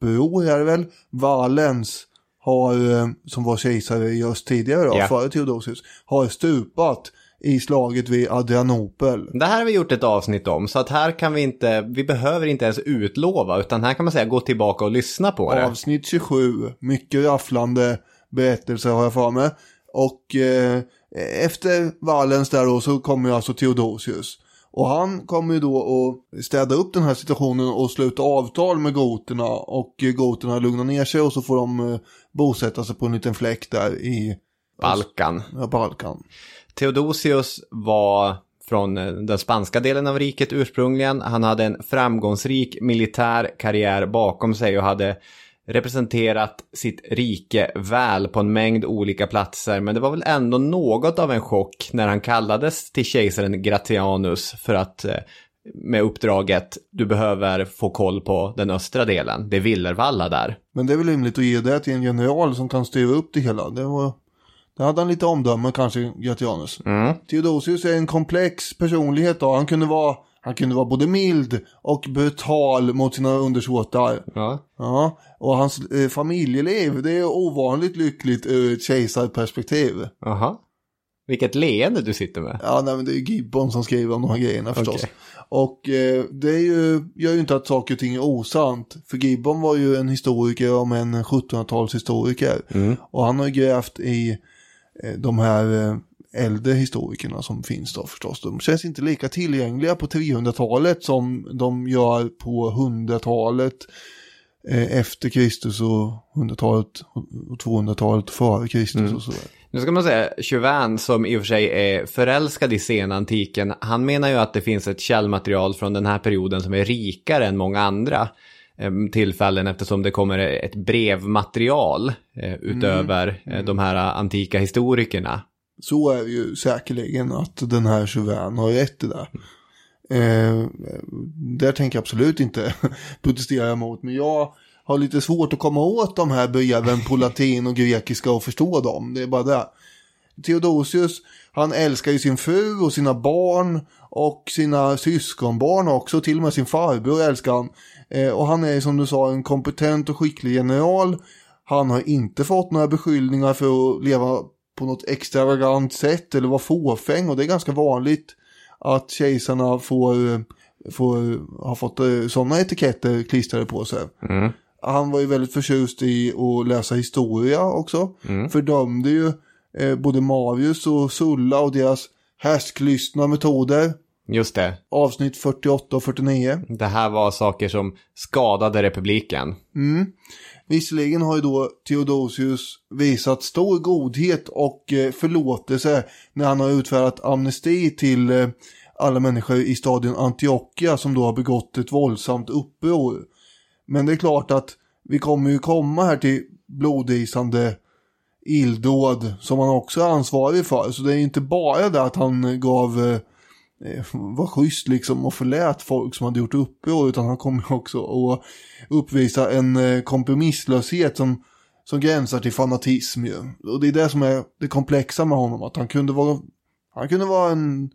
Speaker 2: bror är väl, Valens har, eh, som var kejsare i öst tidigare då,
Speaker 1: Ja.
Speaker 2: före Theodosius, har stupat i slaget vid Adrianopel.
Speaker 1: Det här har vi gjort ett avsnitt om, så att här kan vi inte, vi behöver inte ens utlova, utan här kan man säga gå tillbaka och lyssna på det.
Speaker 2: Avsnitt 27, mycket rafflande berättelser har jag för mig. Och eh, efter Valens där då så kommer ju alltså Theodosius. Och han kommer ju då att städa upp den här situationen och sluta avtal med goterna. Och eh, goterna lugnar ner sig och så får de eh, bosätta sig på en liten fläck där i
Speaker 1: Balkan.
Speaker 2: ja, Balkan.
Speaker 1: Theodosius var från eh, den spanska delen av riket ursprungligen. Han hade en framgångsrik militär karriär bakom sig och hade representerat sitt rike väl på en mängd olika platser. Men det var väl ändå något av en chock när han kallades till kejsaren Gratianus för att eh, med uppdraget du behöver få koll på den östra delen. Det är Villervalla där.
Speaker 2: Men det är väl rimligt att ge det till en general som kan styra upp det hela. Det var... Det hade han lite omdöme kanske, Gratianus.
Speaker 1: Mm.
Speaker 2: Theodosius är en komplex personlighet då. Han kunde vara, han kunde vara både mild och brutal mot sina undersåtar.
Speaker 1: Ja.
Speaker 2: Ja, och hans eh, familjeliv, det är ovanligt lyckligt ur ett kejsarperspektiv.
Speaker 1: Aha. Vilket leende du sitter med.
Speaker 2: Ja, nej, men det är Gibbon som skriver om de här grejerna förstås.
Speaker 1: Okej.
Speaker 2: Och eh, det är ju, gör ju inte att saker och ting är osant. För Gibbon var ju en historiker om en 1700-talshistoriker. Och han har ju grävt i de här eh, äldre historikerna som finns då förstås. De känns inte lika tillgängliga på 300-talet som de gör på 100-talet eh, efter Kristus och 100-talet och 200-talet före Kristus och sådär.
Speaker 1: Nu ska man säga, Chauvin som i och för sig är förälskad i senantiken, han menar ju att det finns ett källmaterial från den här perioden som är rikare än många andra eh, tillfällen eftersom det kommer ett brevmaterial eh, utöver eh, de här antika historikerna.
Speaker 2: Så är det ju säkerligen att den här Chauvin har rätt i det. Eh, där tänker jag absolut inte [LAUGHS] protestera emot. Men jag har lite svårt att komma åt de här breven på latin och grekiska och förstå dem. Det är bara det. Theodosius, han älskar ju sin fru och sina barn och sina syskonbarn också. Till och med sin farbror älskar han. Eh, och han är som du sa en kompetent och skicklig general. Han har inte fått några beskyllningar för att leva på något extravagant sätt eller vara fåfäng. Och det är ganska vanligt att kejsarna får, eh, får har fått eh, sådana etiketter klistrade på sig. Han var ju väldigt förtjust i att läsa historia också. Fördömde ju eh, både Marius och Sulla och deras härsklystna metoder.
Speaker 1: Just det,
Speaker 2: Avsnitt 48 och 49.
Speaker 1: det här var saker som skadade republiken.
Speaker 2: Visserligen har ju då Theodosius visat stor godhet och eh, förlåtelse när han har utfärdat amnesti till eh, alla människor i staden Antiochia som då har begått ett våldsamt uppror. Men det är klart att vi kommer ju komma här till blodisande illdåd som han också är ansvarig för. Så det är inte bara det att han gav eh, Eh, var schysst liksom och förlät folk som hade gjort uppror utan han kommer också att uppvisa en eh, kompromisslöshet som, som gränsar till fanatism ju. Och det är det som är det komplexa med honom att han kunde vara han kunde vara en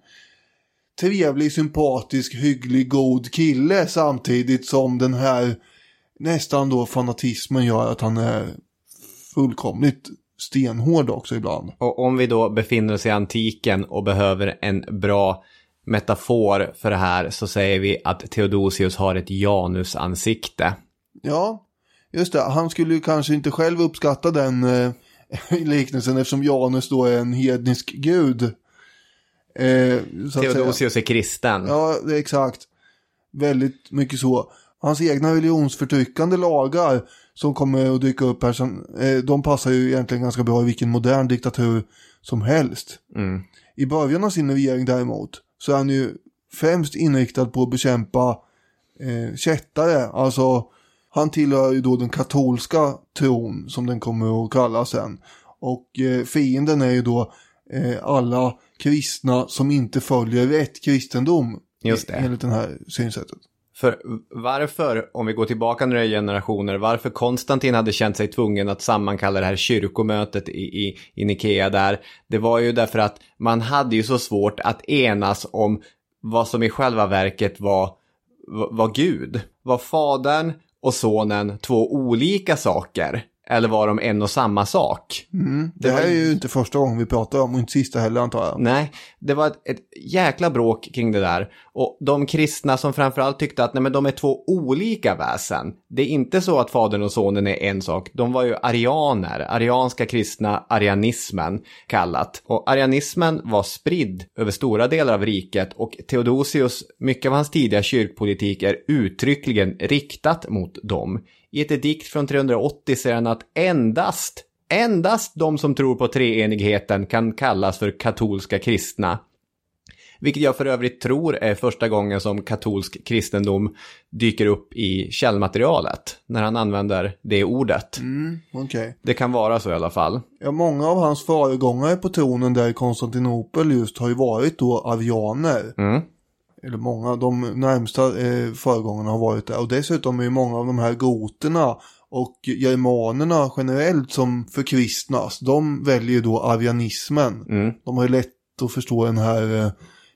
Speaker 2: trevlig, sympatisk, hygglig, god kille samtidigt som den här nästan då fanatismen gör att han är fullkomligt stenhård också ibland.
Speaker 1: Och om vi då befinner oss i antiken och behöver en bra metafor för det här så säger vi att Theodosius har ett janusansikte.
Speaker 2: Ja, just det. Han skulle ju kanske inte själv uppskatta den eh, [LAUGHS] liknelsen eftersom Janus då är en hednisk gud. Eh.
Speaker 1: Theodosius är kristen.
Speaker 2: Ja, det är exakt. Väldigt mycket så. Hans egna religionsförtryckande lagar som kommer att dyka upp här, som, eh, de passar ju egentligen ganska bra i vilken modern diktatur som helst. I början av sin regering däremot så är han ju främst inriktad på att bekämpa eh, kättare. Alltså han tillhör ju då den katolska tron som den kommer att kallas sen. Och eh, fienden är ju då eh, alla kristna som inte följer rätt kristendom.
Speaker 1: Just det.
Speaker 2: Enligt det här synsättet.
Speaker 1: För varför, om vi går tillbaka några generationer, varför Konstantin hade känt sig tvungen att sammankalla det här kyrkomötet i, i, i Nikea där, det var ju därför att man hade ju så svårt att enas om vad som i själva verket var, var, var Gud. Var fadern och sonen två olika saker? Eller var de en och samma sak?
Speaker 2: Det här är ju inte första gången vi pratar om och inte sista heller antar jag.
Speaker 1: Nej, det var ett, ett jäkla bråk kring det där. Och de kristna som framförallt tyckte att nej, men de är två olika väsen. Det är inte så att fadern och sonen är en sak. De var ju arianer, arianska kristna, arianismen kallat. Och arianismen var spridd över stora delar av riket och Theodosius, mycket av hans tidiga kyrkpolitik är uttryckligen riktat mot dem. I ett edikt från 380 säger han att endast Endast de som tror på treenigheten kan kallas för katolska kristna. Vilket jag för övrigt tror är första gången som katolsk kristendom dyker upp i källmaterialet. När han använder det ordet.
Speaker 2: Okej.
Speaker 1: Det kan vara så i alla fall.
Speaker 2: Ja, många av hans föregångare på tronen där i Konstantinopel just har ju varit då avianer. Eller många, de närmsta eh, föregångarna har varit där. Och dessutom är ju många av de här goterna och germanerna generellt som förkristnas, de väljer då arianismen.
Speaker 1: Mm.
Speaker 2: De har ju lätt att förstå den här eh,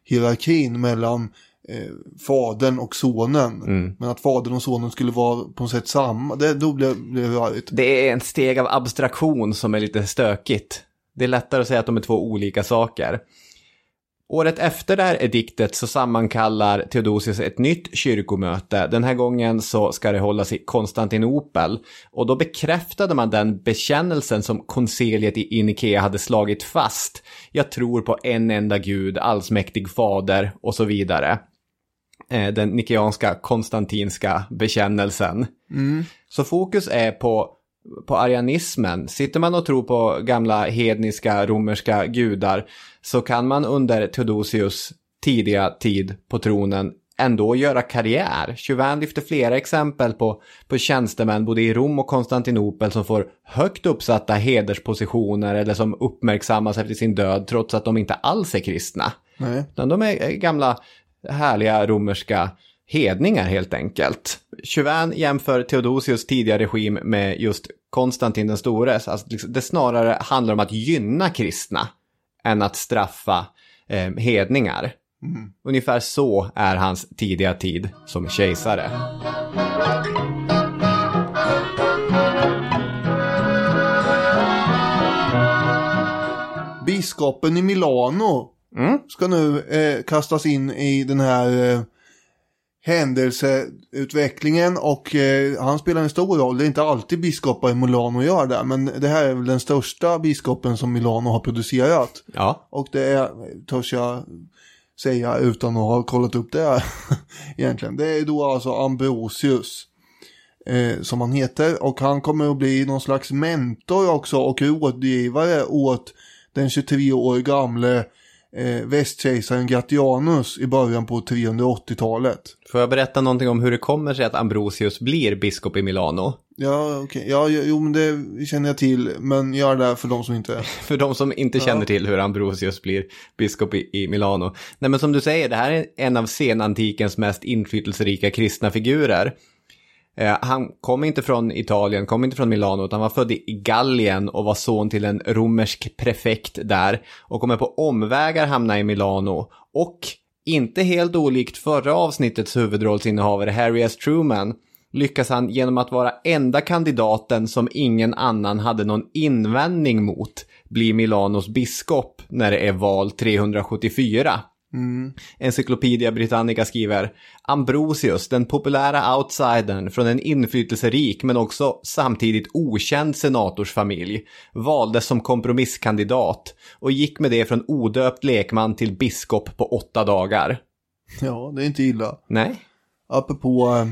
Speaker 2: hierarkin mellan eh, fadern och sonen.
Speaker 1: Mm.
Speaker 2: Men att fadern och sonen skulle vara på något sätt samma, det, då blev blev det rörigt.
Speaker 1: Det är en steg av abstraktion som är lite stökigt. Det är lättare att säga att de är två olika saker. Året efter det här ediktet så sammankallar Theodosius ett nytt kyrkomöte. Den här gången så ska det hållas i Konstantinopel. Och då bekräftade man den bekännelsen som konciliet i Nikea hade slagit fast. Jag tror på en enda gud, allsmäktig fader och så vidare. Eh, Den nikeanska konstantinska bekännelsen. Så fokus är på, på arianismen. Sitter man och tror på gamla hedniska romerska gudar så kan man under Theodosius tidiga tid på tronen ändå göra karriär. Chauvin lyfter flera exempel på, på tjänstemän både i Rom och Konstantinopel som får högt uppsatta hederspositioner eller som uppmärksammas efter sin död trots att de inte alls är kristna.
Speaker 2: Nej.
Speaker 1: Utan de är gamla härliga romerska hedningar helt enkelt. Chauvin jämför Theodosius tidiga regim med just Konstantin den store. Alltså, liksom, det snarare handlar om att gynna kristna än att straffa eh, hedningar. Ungefär så är hans tidiga tid som kejsare.
Speaker 2: Biskopen i Milano
Speaker 1: Mm.
Speaker 2: ska nu eh, kastas in i den här eh, händelseutvecklingen och eh, han spelar en stor roll. Det är inte alltid biskopar i Milano gör det, men det här är väl den största biskopen som Milano har producerat.
Speaker 1: Ja,
Speaker 2: Och det är, törs jag säga utan att ha kollat upp det här [LAUGHS] egentligen. Det är då alltså Ambrosius eh, som han heter och han kommer att bli någon slags mentor också och rådgivare åt den 23 år gamle eh, västkejsaren Gratianus i början på 380-talet.
Speaker 1: får jag berätta någonting om hur det kommer sig att Ambrosius blir biskop i Milano?
Speaker 2: Ja, okej. Ja, jo, men det känner jag till. Men gör det för de som inte... [LAUGHS]
Speaker 1: För de som inte känner till hur Ambrosius blir biskop i, i Milano. Nej men som du säger, det här är en av senantikens mest inflytelserika kristna figurer. Eh, han kom inte från Italien, kom inte från Milano, utan var född i Gallien och var son till en romersk prefekt där. Och kommer på omvägar hamna i Milano. Och inte helt olikt förra avsnittets huvudrollsinnehavare Harry S. Truman lyckas han genom att vara enda kandidaten som ingen annan hade någon invändning mot bli Milanos biskop när det är val 374. Encyclopedia Britannica skriver Ambrosius, den populära outsidern från en inflytelserik men också samtidigt okänd senatorsfamilj, valdes som kompromisskandidat och gick med det från odöpt lekman till biskop på åtta dagar.
Speaker 2: Ja, det är inte illa.
Speaker 1: Nej?
Speaker 2: Apropå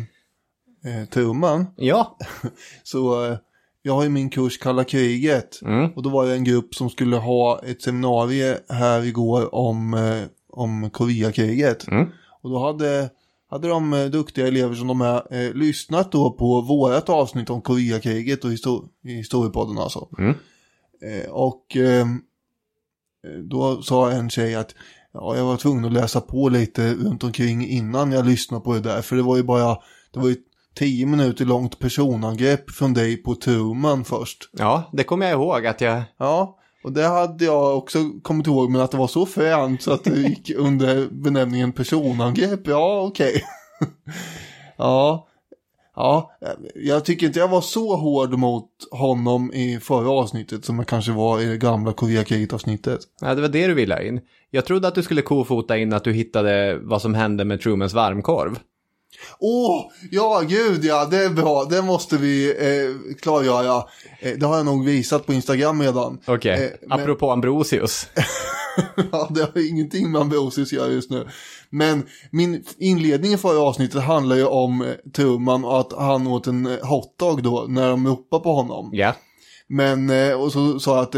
Speaker 2: eh, Truman.
Speaker 1: Ja. [LAUGHS]
Speaker 2: Så eh, jag har ju min kurs Kalla kriget.
Speaker 1: Mm.
Speaker 2: Och då var det en grupp som skulle ha ett seminarium här igår om, eh, om Koreakriget.
Speaker 1: Mm.
Speaker 2: Och då hade, hade de eh, duktiga elever som de är eh, lyssnat då på vårat avsnitt om Koreakriget och histor historiepodden alltså.
Speaker 1: Mm.
Speaker 2: Eh, och eh, då sa en tjej att ja, jag var tvungen att läsa på lite runt omkring innan jag lyssnade på det där. För det var ju bara, det var ju tio minuter långt personangrepp från dig på Truman först.
Speaker 1: Ja, det kommer jag ihåg att jag...
Speaker 2: Ja, och det hade jag också kommit ihåg, men att det var så fränt så att det [LAUGHS] gick under benämningen personangrepp, ja okej. [LAUGHS] ja, ja, jag tycker inte jag var så hård mot honom i förra avsnittet som jag kanske var i det gamla Koreakriget-avsnittet.
Speaker 1: Ja, det var det du ville in. Jag trodde att du skulle kofota in att du hittade vad som hände med Trumans varmkorv.
Speaker 2: Åh, ja gud ja, det är bra, det måste vi eh, klargöra. Eh, det har jag nog visat på Instagram redan.
Speaker 1: Okej,
Speaker 2: Eh, men-
Speaker 1: apropå Ambrosius. [LAUGHS]
Speaker 2: ja, det har ingenting med Ambrosius att göra just nu. Men min inledning i förra avsnittet handlar ju om eh, Truman och att han åt en eh, hotdog då när de ropade på honom.
Speaker 1: Ja.
Speaker 2: Men, eh, och så sa jag att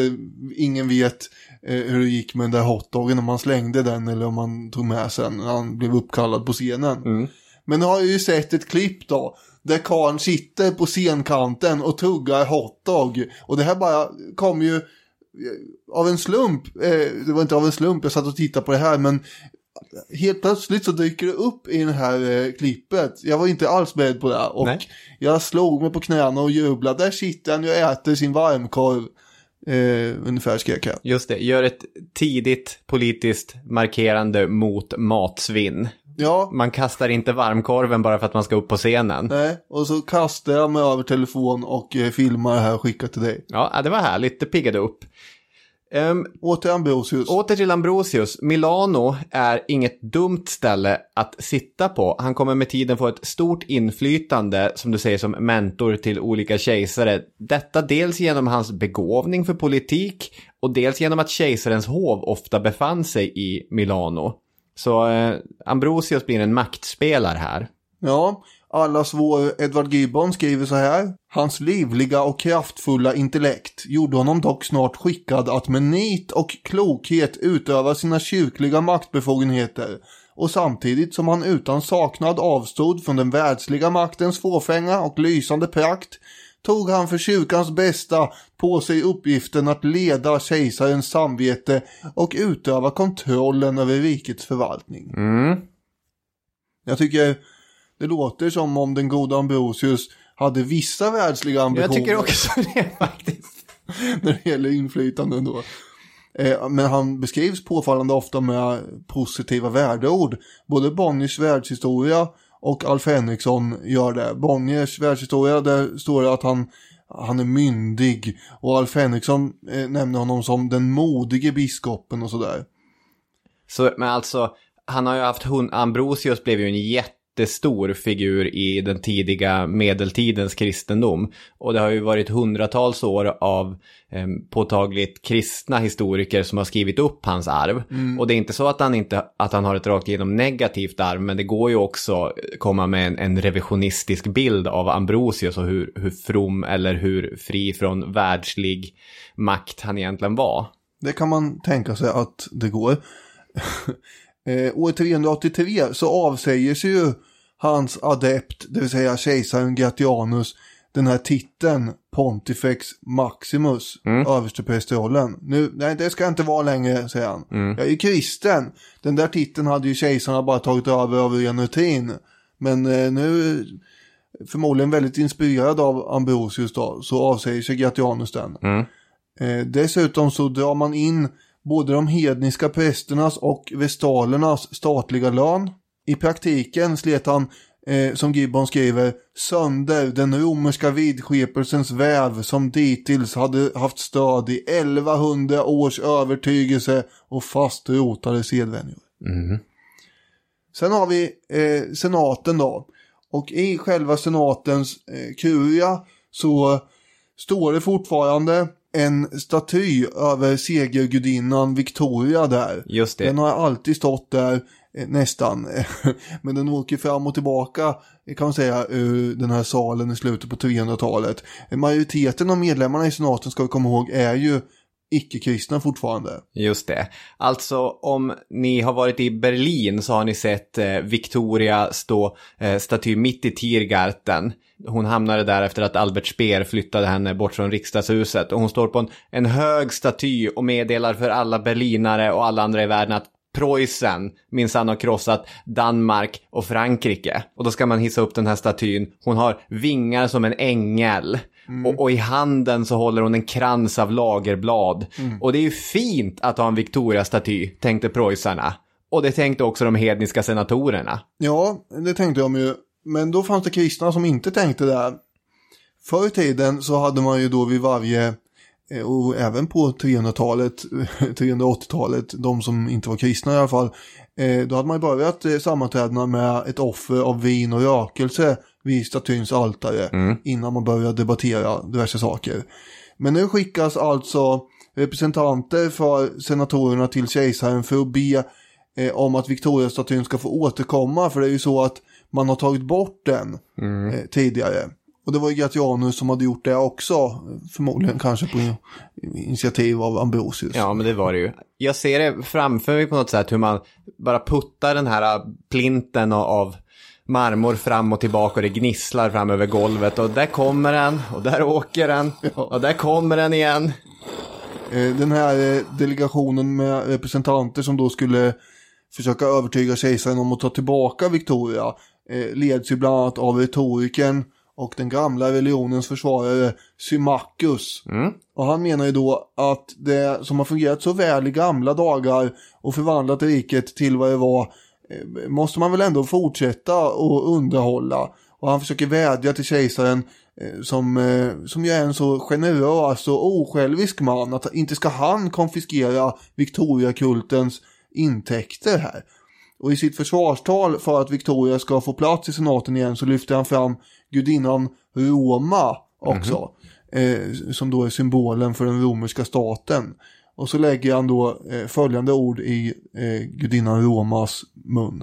Speaker 2: ingen vet hur det gick med den där hotdoggen, om man slängde den eller om man tog med sen när han blev uppkallad på scenen. Men nu har jag ju sett ett klipp då, där karln sitter på scenkanten och tuggar hotdog. Och det här bara kom ju eh, av en slump, eh, det var inte av en slump, jag satt och tittade på det här, men helt plötsligt så dyker det upp i det här eh, klippet. Jag var inte alls beredd på det. Och
Speaker 1: Nej.
Speaker 2: jag slog mig på knäna och jublade. Där sitter han och äter sin varmkorv. Eh, ungefär skrek jag.
Speaker 1: Just det, gör ett tidigt politiskt markerande mot matsvinn.
Speaker 2: Ja,
Speaker 1: Man kastar inte varmkorven bara för att man ska upp på scenen.
Speaker 2: nej. Och så kastar jag mig över telefon och eh, filmar det här och skickar till dig.
Speaker 1: Ja, det var härligt, det piggade upp. Um,
Speaker 2: Åter Ambrosius.
Speaker 1: åter till Ambrosius. Milano är inget dumt ställe att sitta på. Han kommer med tiden få ett stort inflytande, som du säger, som mentor till olika kejsare. Detta dels genom hans begåvning för politik och dels genom att kejsarens hov ofta befann sig i Milano. Så eh, Ambrosius blir en maktspelare här.
Speaker 2: Ja, allas vår Edward Gibbon skriver så här. Hans livliga och kraftfulla intellekt gjorde honom dock snart skickad att med nit och klokhet utöva sina kyrkliga maktbefogenheter och samtidigt som han utan saknad avstod från den världsliga maktens fåfänga och lysande prakt tog han för kyrkans bästa på sig uppgiften att leda kejsarens samvete och utöva kontrollen över rikets förvaltning. Jag tycker det låter som om den goda Ambrosius hade vissa världsliga ambitioner
Speaker 1: Jag tycker också det faktiskt. [LAUGHS]
Speaker 2: när det gäller inflytande då. Eh, Men han beskrivs påfallande ofta med positiva värdeord. Både Bonniers världshistoria och Alf Henriksson gör det. Bonniers världshistoria, där står det att han, han är myndig. Och Alf Henriksson eh, nämner honom som den modige biskopen och sådär.
Speaker 1: Så, men alltså, han har ju haft hund... Ambrosius blev ju en jätte jättestor figur i den tidiga medeltidens kristendom. Och det har ju varit hundratals år av eh, påtagligt kristna historiker som har skrivit upp hans arv. Och det är inte så att han, inte, att han har ett rakt igenom negativt arv, men det går ju också komma med en, en revisionistisk bild av Ambrosius och hur, hur from eller hur fri från världslig makt han egentligen var.
Speaker 2: Det kan man tänka sig att det går. [LAUGHS] eh, år 383 så avsäger sig ju hans adept, det vill säga kejsaren Gratianus, den här titeln Pontifex Maximus, översteprästrollen. Nu, nej det ska jag inte vara längre, säger han. Jag är kristen. Den där titeln hade ju kejsarna bara tagit över av ren rutin. Men eh, nu, förmodligen väldigt inspirerad av Ambrosius då, så avsäger sig Gratianus den. Eh, dessutom så drar man in både de hedniska prästernas och vestalernas statliga lön. I praktiken slet han, eh, som Gibbon skriver, sönder den romerska vidskepelsens väv som dittills hade haft stöd i 1100 års övertygelse och fast rotade sedvänjor. Sen har vi eh, senaten då. Och i själva senatens eh, kuria så står det fortfarande en staty över segergudinnan Victoria där.
Speaker 1: Just det.
Speaker 2: Den har alltid stått där eh, nästan. [LAUGHS] Men den åker fram och tillbaka eh, kan man säga ur den här salen i slutet på 300-talet. Majoriteten av medlemmarna i senaten ska vi komma ihåg är ju icke-kristna fortfarande.
Speaker 1: Just det. Alltså om ni har varit i Berlin så har ni sett eh, Victoria stå eh, staty mitt i Tiergarten. Hon hamnade där efter att Albert Speer flyttade henne bort från riksdagshuset. Och hon står på en, en hög staty och meddelar för alla berlinare och alla andra i världen att Preussen minsann har krossat Danmark och Frankrike. Och då ska man hissa upp den här statyn. Hon har vingar som en ängel. Och, och i handen så håller hon en krans av lagerblad. Och det är ju fint att ha en Victoria-staty, tänkte preussarna. Och det tänkte också de hedniska senatorerna.
Speaker 2: Ja, det tänkte jag ju. Men då fanns det kristna som inte tänkte det. Förr i tiden så hade man ju då vid varje, eh, och även på 300-talet, 380-talet, [LAUGHS] de som inte var kristna i alla fall, eh, då hade man börjat eh, sammanträdena med ett offer av vin och rökelse vid statyns altare innan man började debattera diverse saker. Men nu skickas alltså representanter för senatorerna till kejsaren för att be om att Victoria-statyn ska få återkomma. För det är ju så att man har tagit bort den eh, tidigare. Och det var ju Gratianus som hade gjort det också. Förmodligen kanske på in- initiativ av Ambrosius.
Speaker 1: Ja, men det var det ju. Jag ser det framför mig på något sätt hur man bara puttar den här plinten av- marmor fram och tillbaka och det gnisslar fram över golvet och där kommer den och där åker den och där kommer den igen.
Speaker 2: Eh, Den här eh, delegationen med representanter som då skulle försöka övertyga kejsaren om att ta tillbaka Victoria leds ju bland annat av retoriken och den gamla religionens försvarare Symmachus.
Speaker 1: Mm.
Speaker 2: Och han menar ju då att det som har fungerat så väl i gamla dagar och förvandlat riket till vad det var eh, måste man väl ändå fortsätta och underhålla. Och han försöker vädja till kejsaren eh, som, eh, som ju är en så generös och osjälvisk man att inte ska han konfiskera Victoriakultens intäkter här. Och i sitt försvarstal för att Victoria ska få plats i senaten igen så lyfter han fram gudinnan Roma också. eh, som då är symbolen för den romerska staten. Och så lägger han då eh, följande ord i eh, gudinnan Romas mun.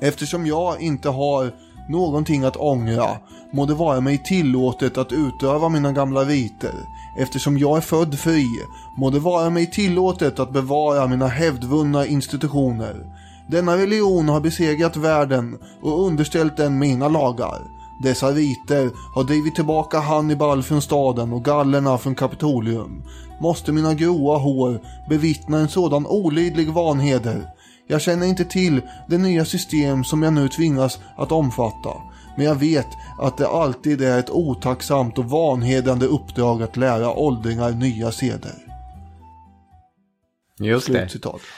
Speaker 2: Eftersom jag inte har någonting att ångra må det vara mig tillåtet att utöva mina gamla riter. Eftersom jag är född fri må det vara mig tillåtet att bevara mina hävdvunna institutioner. Denna religion har besegrat världen och underställt den mina lagar. Dessa riter har drivit tillbaka Hannibal från staden och gallerna från Kapitolium. Måste mina gråa hår bevittna en sådan olidlig vanheder? Jag känner inte till det nya system som jag nu tvingas att omfatta. Men jag vet att det alltid är ett otacksamt och vanhedrande uppdrag att lära åldringar nya seder.
Speaker 1: Just det.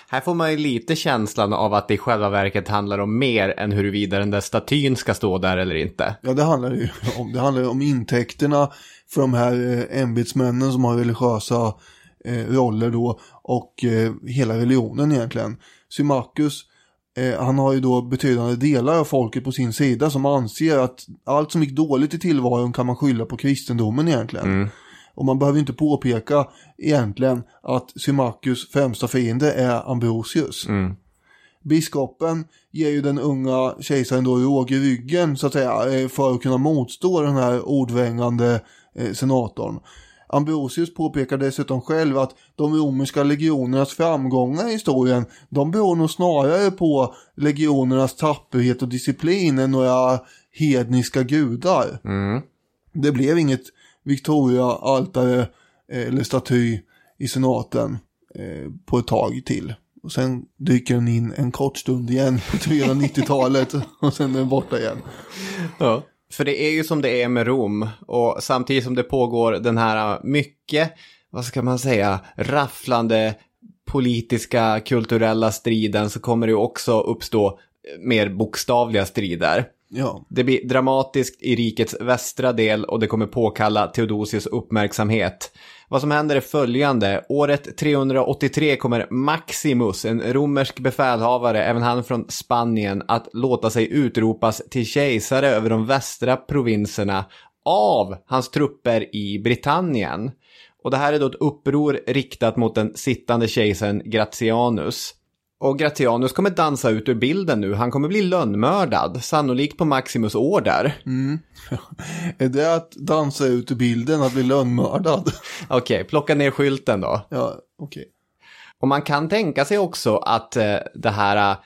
Speaker 1: Här får man ju lite känslan av att det i själva verket handlar om mer än huruvida den där statyn ska stå där eller inte.
Speaker 2: Ja, det handlar ju om. Det handlar ju om intäkterna för de här eh, ämbetsmännen som har religiösa eh, roller då och eh, hela religionen egentligen. Symmachus, eh, han har ju då betydande delar av folket på sin sida som anser att allt som gick dåligt i tillvaron kan man skylla på kristendomen egentligen. Och man behöver inte påpeka egentligen att Symmachus främsta fiende är Ambrosius. Biskopen ger ju den unga kejsaren då råg i ryggen så att säga eh, för att kunna motstå den här ordvängande eh, senatorn. Ambrosius påpekar dessutom själv att de romerska legionernas framgångar i historien de beror nog snarare på legionernas tapperhet och disciplin än några hedniska gudar. Det blev inget Victoria-altare eh, eller staty i senaten eh, på ett tag till. Och sen dyker den in en kort stund igen på 390-talet [LAUGHS] och sen är den borta igen.
Speaker 1: Ja. För det är ju som det är med Rom och samtidigt som det pågår den här mycket, vad ska man säga, rafflande politiska, kulturella striden så kommer det ju också uppstå mer bokstavliga strider.
Speaker 2: Ja,
Speaker 1: Det blir dramatiskt i rikets västra del och det kommer påkalla Theodosius uppmärksamhet. Vad som händer är följande. Året 383 kommer Maximus, en romersk befälhavare, även han från Spanien, att låta sig utropas till kejsare över de västra provinserna av hans trupper i Britannien. Och det här är då ett uppror riktat mot den sittande kejsaren Gratianus. Och Gratianus kommer dansa ut ur bilden nu. Han kommer bli lönnmördad, sannolikt på Maximus order. [LAUGHS]
Speaker 2: är det att dansa ut ur bilden, att bli lönnmördad? [LAUGHS]
Speaker 1: Okej, plocka ner skylten då.
Speaker 2: ja, okej.
Speaker 1: Och man kan tänka sig också att eh, det här eh,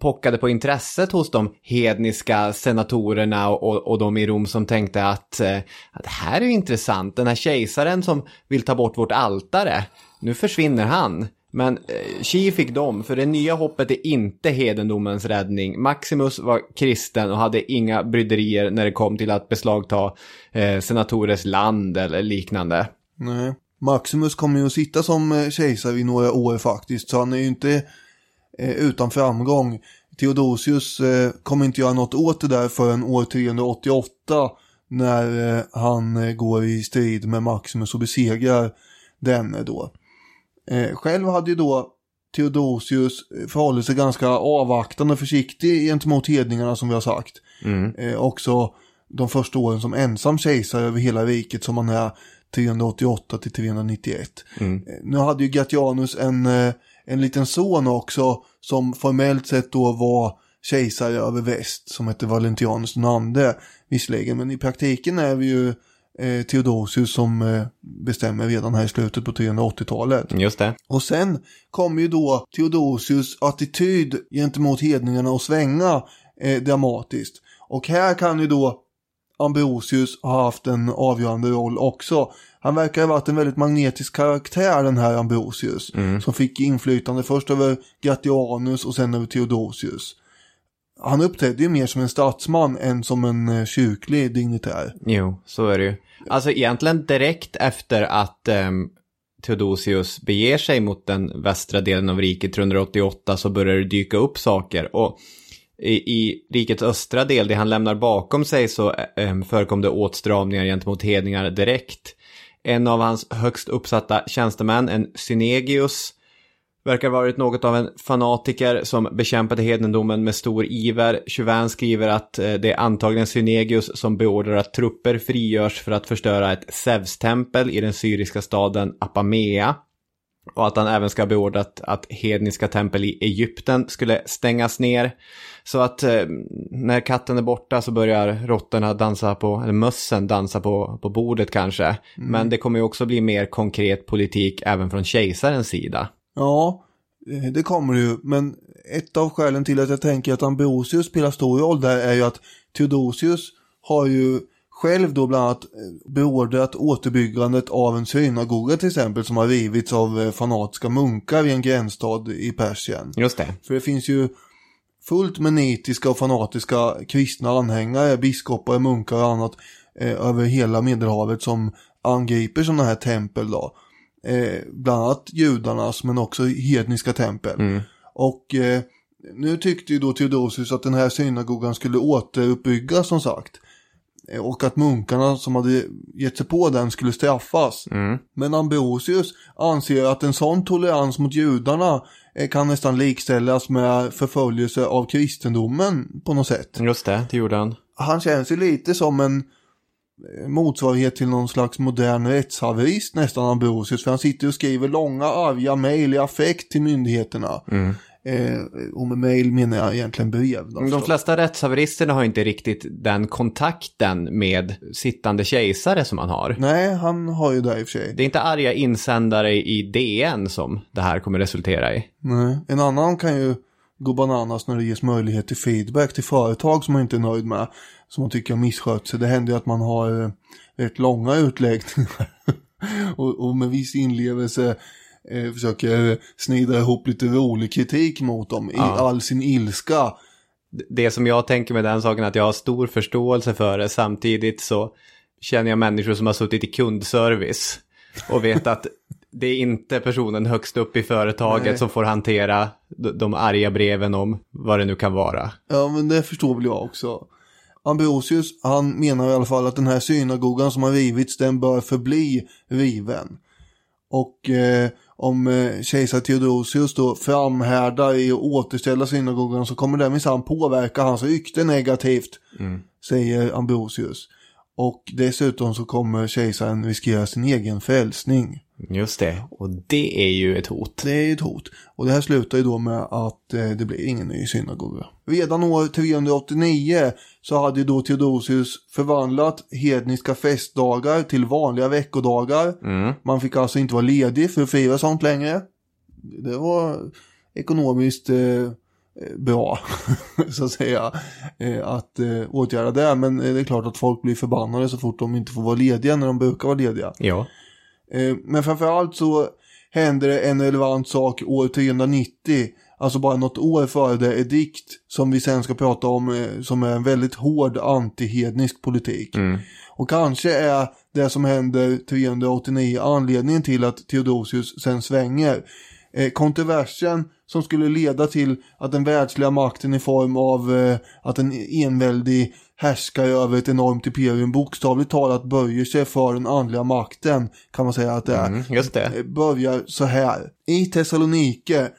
Speaker 1: pockade på intresset hos de hedniska senatorerna och, och, och de i Rom som tänkte att, eh, att det här är intressant. Den här kejsaren som vill ta bort vårt altare, nu försvinner han. Men eh, Chi fick dem, för det nya hoppet är inte hedendomens räddning. Maximus var kristen och hade inga bryderier när det kom till att beslagta eh, senatorers land eller liknande.
Speaker 2: Nej. Maximus kommer ju att sitta som eh, kejsare i några år faktiskt, så han är ju inte eh, utan framgång. Theodosius eh, kommer inte göra något åt det där förrän år 388 när eh, han eh, går i strid med Maximus och besegrar denne då. Eh, själv hade ju då Theodosius eh, förhållit sig ganska avvaktande och försiktig gentemot hedningarna som vi har sagt. Eh, också de första åren som ensam kejsare över hela riket som han är 388 till 391. Eh, Nu hade ju Gratianus en, eh, en liten son också som formellt sett då var kejsare över väst som hette Valentianus den andre visserligen. Men i praktiken är vi ju eh, Theodosius som eh, bestämmer redan här i slutet på 380-talet.
Speaker 1: Just det.
Speaker 2: Och sen kommer ju då Theodosius attityd gentemot hedningarna att svänga eh, dramatiskt. Och här kan ju då Ambrosius har haft en avgörande roll också. Han verkar ha varit en väldigt magnetisk karaktär den här Ambrosius. Som fick inflytande först över Gratianus och sen över Theodosius. Han uppträdde ju mer som en statsman än som en eh, kyrklig dignitär.
Speaker 1: Jo, så är det ju. Alltså egentligen direkt efter att um, Theodosius beger sig mot den västra delen av riket 388 så börjar det dyka upp saker. Och i, i rikets östra del, det han lämnar bakom sig, så um, förekom det åtstramningar gentemot hedningar direkt. En av hans högst uppsatta tjänstemän, en Synegius, verkar varit något av en fanatiker som bekämpade hedendomen med stor iver. Chauvin skriver att eh, det är antagligen Synegius som beordrar att trupper frigörs för att förstöra ett Zeus-tempel i den syriska staden Apamea. Och att han även ska ha beordrat att hedniska tempel i Egypten skulle stängas ner. Så att eh, när katten är borta så börjar råttorna dansa på, eller mössen dansa på, på bordet kanske. Men det kommer ju också bli mer konkret politik även från kejsarens sida.
Speaker 2: Ja, eh, det kommer det ju. Men ett av skälen till att jag tänker att Ambrosius spelar stor roll där är ju att Theodosius har ju själv då bland annat eh, beordrat återbyggandet av en synagoga till exempel som har rivits av eh, fanatiska munkar i en gränsstad i Persien.
Speaker 1: Just det.
Speaker 2: För det finns ju fullt med nitiska och fanatiska kristna anhängare, biskopar, munkar och annat eh, över hela Medelhavet som angriper sådana här tempel då. Eh, bland annat judarnas men också hedniska tempel. Och eh, nu tyckte ju då Theodosius att den här synagogan skulle återuppbyggas som sagt. Eh, Och att munkarna som hade gett sig på den skulle straffas. Men Ambrosius anser att en sån tolerans mot judarna eh, kan nästan likställas med förföljelse av kristendomen på något sätt.
Speaker 1: Just det, det gjorde han.
Speaker 2: Han känns ju lite som en motsvarighet till någon slags modern rättshaverist nästan Ambrosius. För han sitter och skriver långa arga mejl i affekt till myndigheterna. Eh, och med mejl menar jag egentligen brev. Då,
Speaker 1: De flesta rättshaveristerna har inte riktigt den kontakten med sittande kejsare som han har.
Speaker 2: Nej, han har ju det i och för sig.
Speaker 1: Det är inte arga insändare i DN som det här kommer resultera i.
Speaker 2: Nej. En annan kan ju gå bananas när det ges möjlighet till feedback till företag som man inte är nöjd med. Som man tycker har misskött sig. Det händer ju att man har eh, rätt långa utläggningar. [LAUGHS] och, och med viss inlevelse eh, försöker snida ihop lite rolig kritik mot dem i all sin ilska.
Speaker 1: Det som jag tänker med den saken är att jag har stor förståelse för det. Samtidigt så känner jag människor som har suttit i kundservice och vet att det är inte personen högst upp i företaget
Speaker 2: Nej.
Speaker 1: som får hantera de, arga breven om vad det nu kan vara.
Speaker 2: Ja, men det förstår väl jag också. Ambrosius, han menar i alla fall att den här synagogan som har rivits, den bör förbli riven. Och eh, om eh, kejsar Theodosius då framhärdar i att återställa synagogan så kommer det minsann påverka hans rykte negativt, säger Ambrosius. Och dessutom så kommer kejsaren riskera sin egen frälsning.
Speaker 1: Just det, och det är ju ett hot.
Speaker 2: Det är ju ett hot. Och det här slutar ju då med att eh, det blir ingen ny synagoga. Redan år 389 så hade ju då Theodosius förvandlat hedniska festdagar till vanliga veckodagar. Man fick alltså inte vara ledig för att fira sånt längre. Det var ekonomiskt eh, bra, [LAUGHS] så att säga, eh, att eh, åtgärda det. Men eh, det är klart att folk blir förbannade så fort de inte får vara lediga när de brukar vara lediga.
Speaker 1: Ja.
Speaker 2: Eh, Men framförallt så hände det en relevant sak år 390. Alltså bara något år före det edikt som vi sen ska prata om eh, som är en väldigt hård antihednisk politik. Och kanske är det som händer 389 anledningen till att Theodosius sen svänger. Eh, kontroversen som skulle leda till att den världsliga makten i form av eh, att en enväldig härskare över ett enormt imperium bokstavligt talat böjer sig för den andliga makten kan man säga att det är.
Speaker 1: Mm, just det.
Speaker 2: Eh, börjar så här. I Thessalonike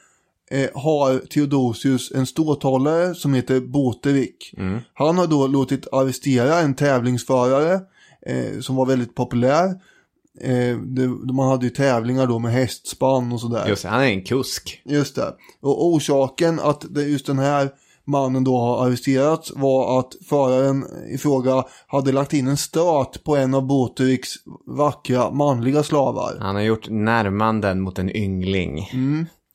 Speaker 2: eh, har Theodosius en ståthållare som heter Boterik. Han har då låtit arrestera en tävlingsförare eh, som var väldigt populär. Eh, det, man hade ju tävlingar då med hästspann och sådär.
Speaker 1: Just det, han är en kusk.
Speaker 2: Just det. Och orsaken att det, just den här mannen då har arresterats var att föraren i fråga hade lagt in en stöt på en av Boteriks vackra manliga slavar.
Speaker 1: Han har gjort närmanden mot en yngling.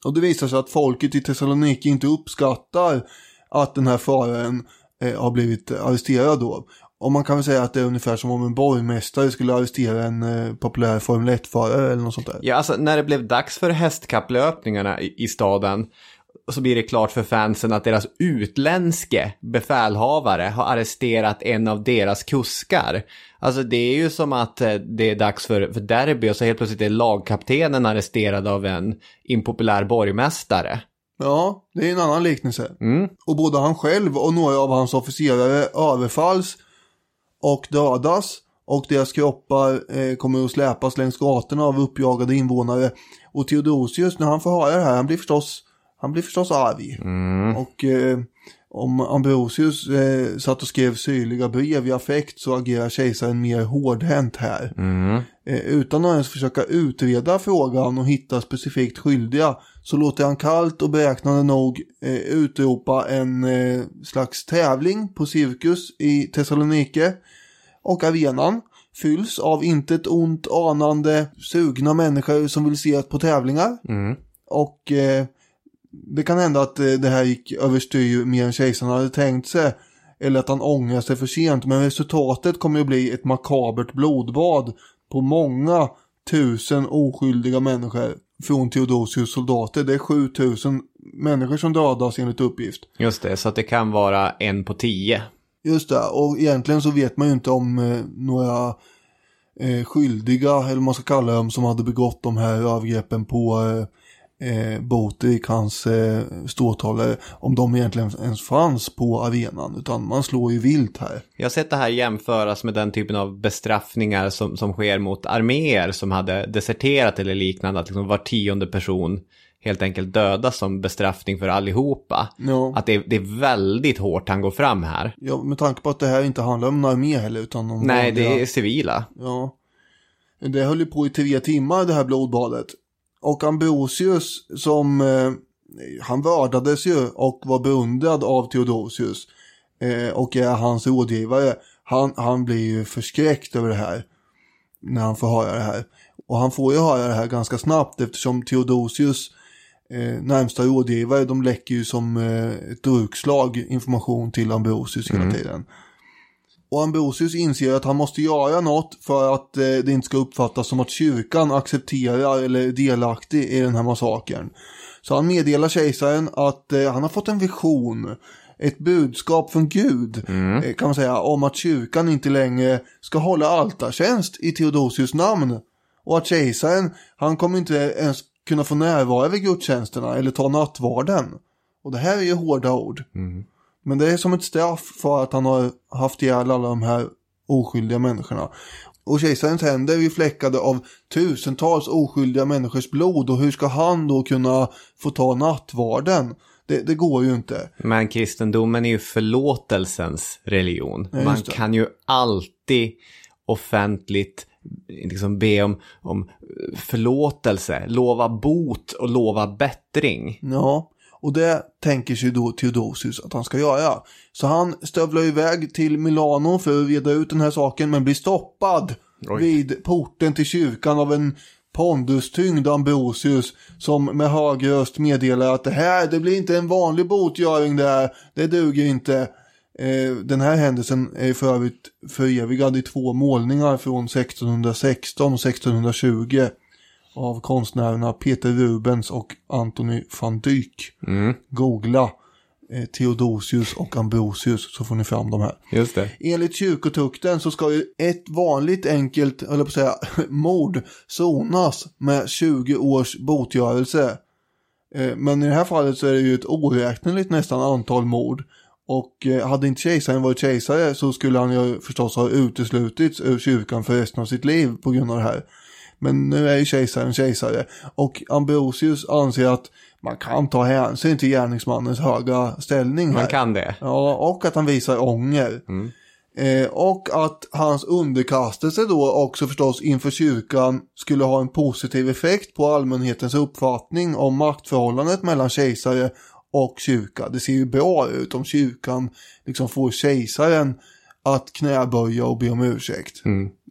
Speaker 2: Och det visar sig att folket i Thessaloniki inte uppskattar att den här föraren eh, har blivit arresterad då. Och man kan väl säga att det är ungefär som om en borgmästare skulle arrestera en eh, populär Formel 1-förare eller något sånt där.
Speaker 1: Ja, alltså när det blev dags för hästkapplöpningarna i, i staden så blir det klart för fansen att deras utländske befälhavare har arresterat en av deras kuskar. Alltså det är ju som att eh, det är dags för, för derby och så helt plötsligt är lagkaptenen arresterad av en impopulär borgmästare.
Speaker 2: Ja, det är en annan liknelse.
Speaker 1: Mm.
Speaker 2: Och både han själv och några av hans officerare överfalls och dödas. Och deras kroppar eh, kommer att släpas längs gatorna av uppjagade invånare. Och Theodosius, när han får höra det här, han blir förstås, han blir förstås arg. Och eh, om Ambrosius eh, satt och skrev syrliga brev i affekt så agerar kejsaren mer hårdhänt här. Eh, utan att ens försöka utreda frågan och hitta specifikt skyldiga så låter han kallt och beräknande nog eh, utropa en eh, slags tävling på cirkus i Thessalonike. Och arenan fylls av intet ont anande sugna människor som vill se på tävlingar. Och eh, det kan hända att eh, det här gick överstyr mer än kejsaren hade tänkt sig. Eller att han ångrar sig för sent. Men resultatet kommer att bli ett makabert blodbad på många tusen oskyldiga människor från Theodosius soldater. Det är 7000 människor som dödas enligt uppgift.
Speaker 1: Just det, så att det kan vara en på tio.
Speaker 2: Just det, och egentligen så vet man ju inte om eh, några eh, skyldiga, eller vad man ska kalla dem, som hade begått de här övergreppen på eh, eh, Botik, hans eh, ståthållare, om de egentligen ens fanns på arenan, utan man slår ju vilt här.
Speaker 1: Jag har sett det här jämföras med den typen av bestraffningar som, som sker mot arméer som hade deserterat eller liknande. Att liksom var tionde person helt enkelt dödas som bestraffning för allihopa.
Speaker 2: Ja.
Speaker 1: Att det, det är väldigt hårt han går fram här.
Speaker 2: Ja, med tanke på att det här inte handlar om en armé heller, utan om
Speaker 1: Nej,
Speaker 2: vanliga-
Speaker 1: det är civila.
Speaker 2: Ja. Det höll ju på i tre timmar det här blodbadet. Och Ambrosius som, eh, han vördades ju och var beundrad av Theodosius. Eh, och är hans rådgivare. Han, han blir ju förskräckt över det här. När han får höra det här. Och han får ju höra det här ganska snabbt eftersom Theodosius eh, närmsta rådgivare, de läcker ju som eh, ett durkslag information till Ambrosius hela tiden. Och Ambrosius inser att han måste göra något för att eh, det inte ska uppfattas som att kyrkan accepterar eller är delaktig i den här massakern. Så han meddelar kejsaren att eh, han har fått en vision, ett budskap från Gud, eh, kan man säga, om att kyrkan inte längre ska hålla altartjänst i Theodosius namn. Och att kejsaren, han kommer inte ens kunna få närvara vid gudstjänsterna eller ta nattvarden. Och det här är ju hårda ord. Men det är som ett straff för att han har haft ihjäl alla de här oskyldiga människorna. Och kejsarens händer är ju fläckade av tusentals oskyldiga människors blod och hur ska han då kunna få ta nattvarden? Det, det går ju inte.
Speaker 1: Men kristendomen är ju förlåtelsens religion.
Speaker 2: Ja,
Speaker 1: Man kan ju alltid offentligt liksom be om, om förlåtelse, lova bot och lova bättring.
Speaker 2: Ja, och det tänker sig då Theodosius att han ska göra. Så han stövlar iväg till Milano för att reda ut den här saken men blir stoppad
Speaker 1: Oj.
Speaker 2: vid porten till kyrkan av en pondustyngd Ambrosius som med hög röst meddelar att det här, det blir inte en vanlig botgöring det här, det duger inte. Eh, den här händelsen är för övrigt förevigad i två målningar från 1616 och 1620 av konstnärerna Peter Rubens och Anthony van Dyck. Googla eh, Theodosius och Ambrosius så får ni fram de här.
Speaker 1: Just det.
Speaker 2: Enligt kyrkotukten så ska ju ett vanligt enkelt, eller på att säga, [LAUGHS] mord sonas med 20 års botgörelse. Eh, Men i det här fallet så är det ju ett oräkneligt nästan antal mord. Och eh, hade inte kejsaren varit kejsare så skulle han ju förstås ha uteslutits ur kyrkan för resten av sitt liv på grund av det här. Men nu är ju kejsaren kejsare. Och Ambrosius anser att man kan ta hänsyn till gärningsmannens höga ställning här.
Speaker 1: Man kan det.
Speaker 2: Ja, och att han visar ånger. Eh, och att hans underkastelse då också förstås inför kyrkan skulle ha en positiv effekt på allmänhetens uppfattning om maktförhållandet mellan kejsare och kyrka. Det ser ju bra ut om kyrkan liksom får kejsaren att knäböja och be om ursäkt.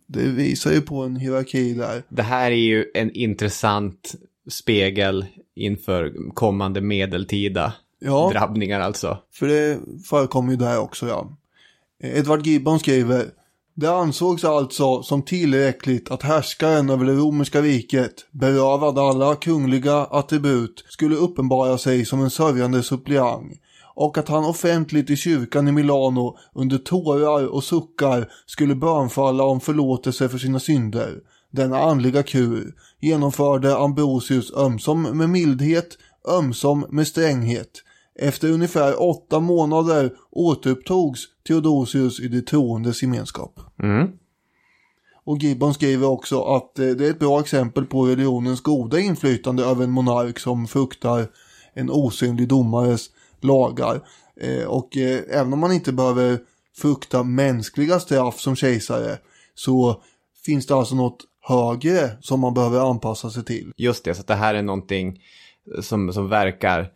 Speaker 2: Det visar ju på en hierarki där.
Speaker 1: Det här är ju en intressant spegel inför kommande medeltida
Speaker 2: Ja.
Speaker 1: drabbningar alltså.
Speaker 2: För det förekommer ju där också ja. Edward Gibbon skriver det ansågs alltså som tillräckligt att härskaren över det romerska riket, berövad alla kungliga attribut, skulle uppenbara sig som en sörjande suppleant och att han offentligt i kyrkan i Milano under tårar och suckar skulle bönfalla om förlåtelse för sina synder. Denna andliga kur genomförde Ambrosius ömsom med mildhet, ömsom med stränghet. Efter ungefär åtta månader återupptogs Theodosius i de troendes gemenskap.
Speaker 1: Mm.
Speaker 2: Och Gibbon skriver också att eh, det är ett bra exempel på religionens goda inflytande över en monark som fruktar en osynlig domares lagar. Eh, och eh, även om man inte behöver frukta mänskliga straff som kejsare så finns det alltså något högre som man behöver anpassa sig till.
Speaker 1: Just det, så att det här är någonting som, som verkar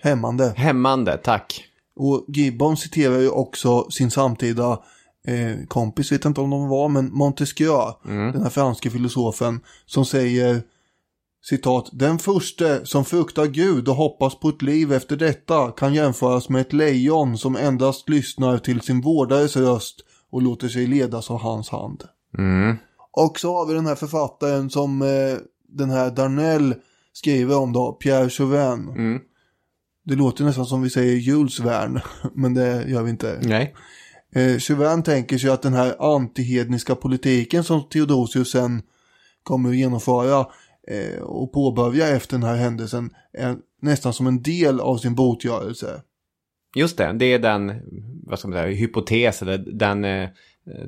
Speaker 2: Hämmande.
Speaker 1: hämmande, tack.
Speaker 2: Och Gibbon citerar ju också sin samtida eh, kompis, vet inte om de var, men Montesquieu, den här franske filosofen, som säger citat, den förste som fruktar Gud och hoppas på ett liv efter detta kan jämföras med ett lejon som endast lyssnar till sin vårdares röst och låter sig ledas av hans hand.
Speaker 1: Mm.
Speaker 2: Och så har vi den här författaren som eh, den här Darnell skriver om då, Pierre Chauvin.
Speaker 1: Mm.
Speaker 2: Det låter nästan som vi säger Jules [LAUGHS] Verne, men det gör vi inte.
Speaker 1: Nej.
Speaker 2: Eh, Chauvin tänker sig att den här antihedniska politiken som Theodosius sen kommer att genomföra eh, och påbörja efter den här händelsen är nästan som en del av sin botgörelse.
Speaker 1: Just det, det är den, vad ska man säga, hypotes eller den eh,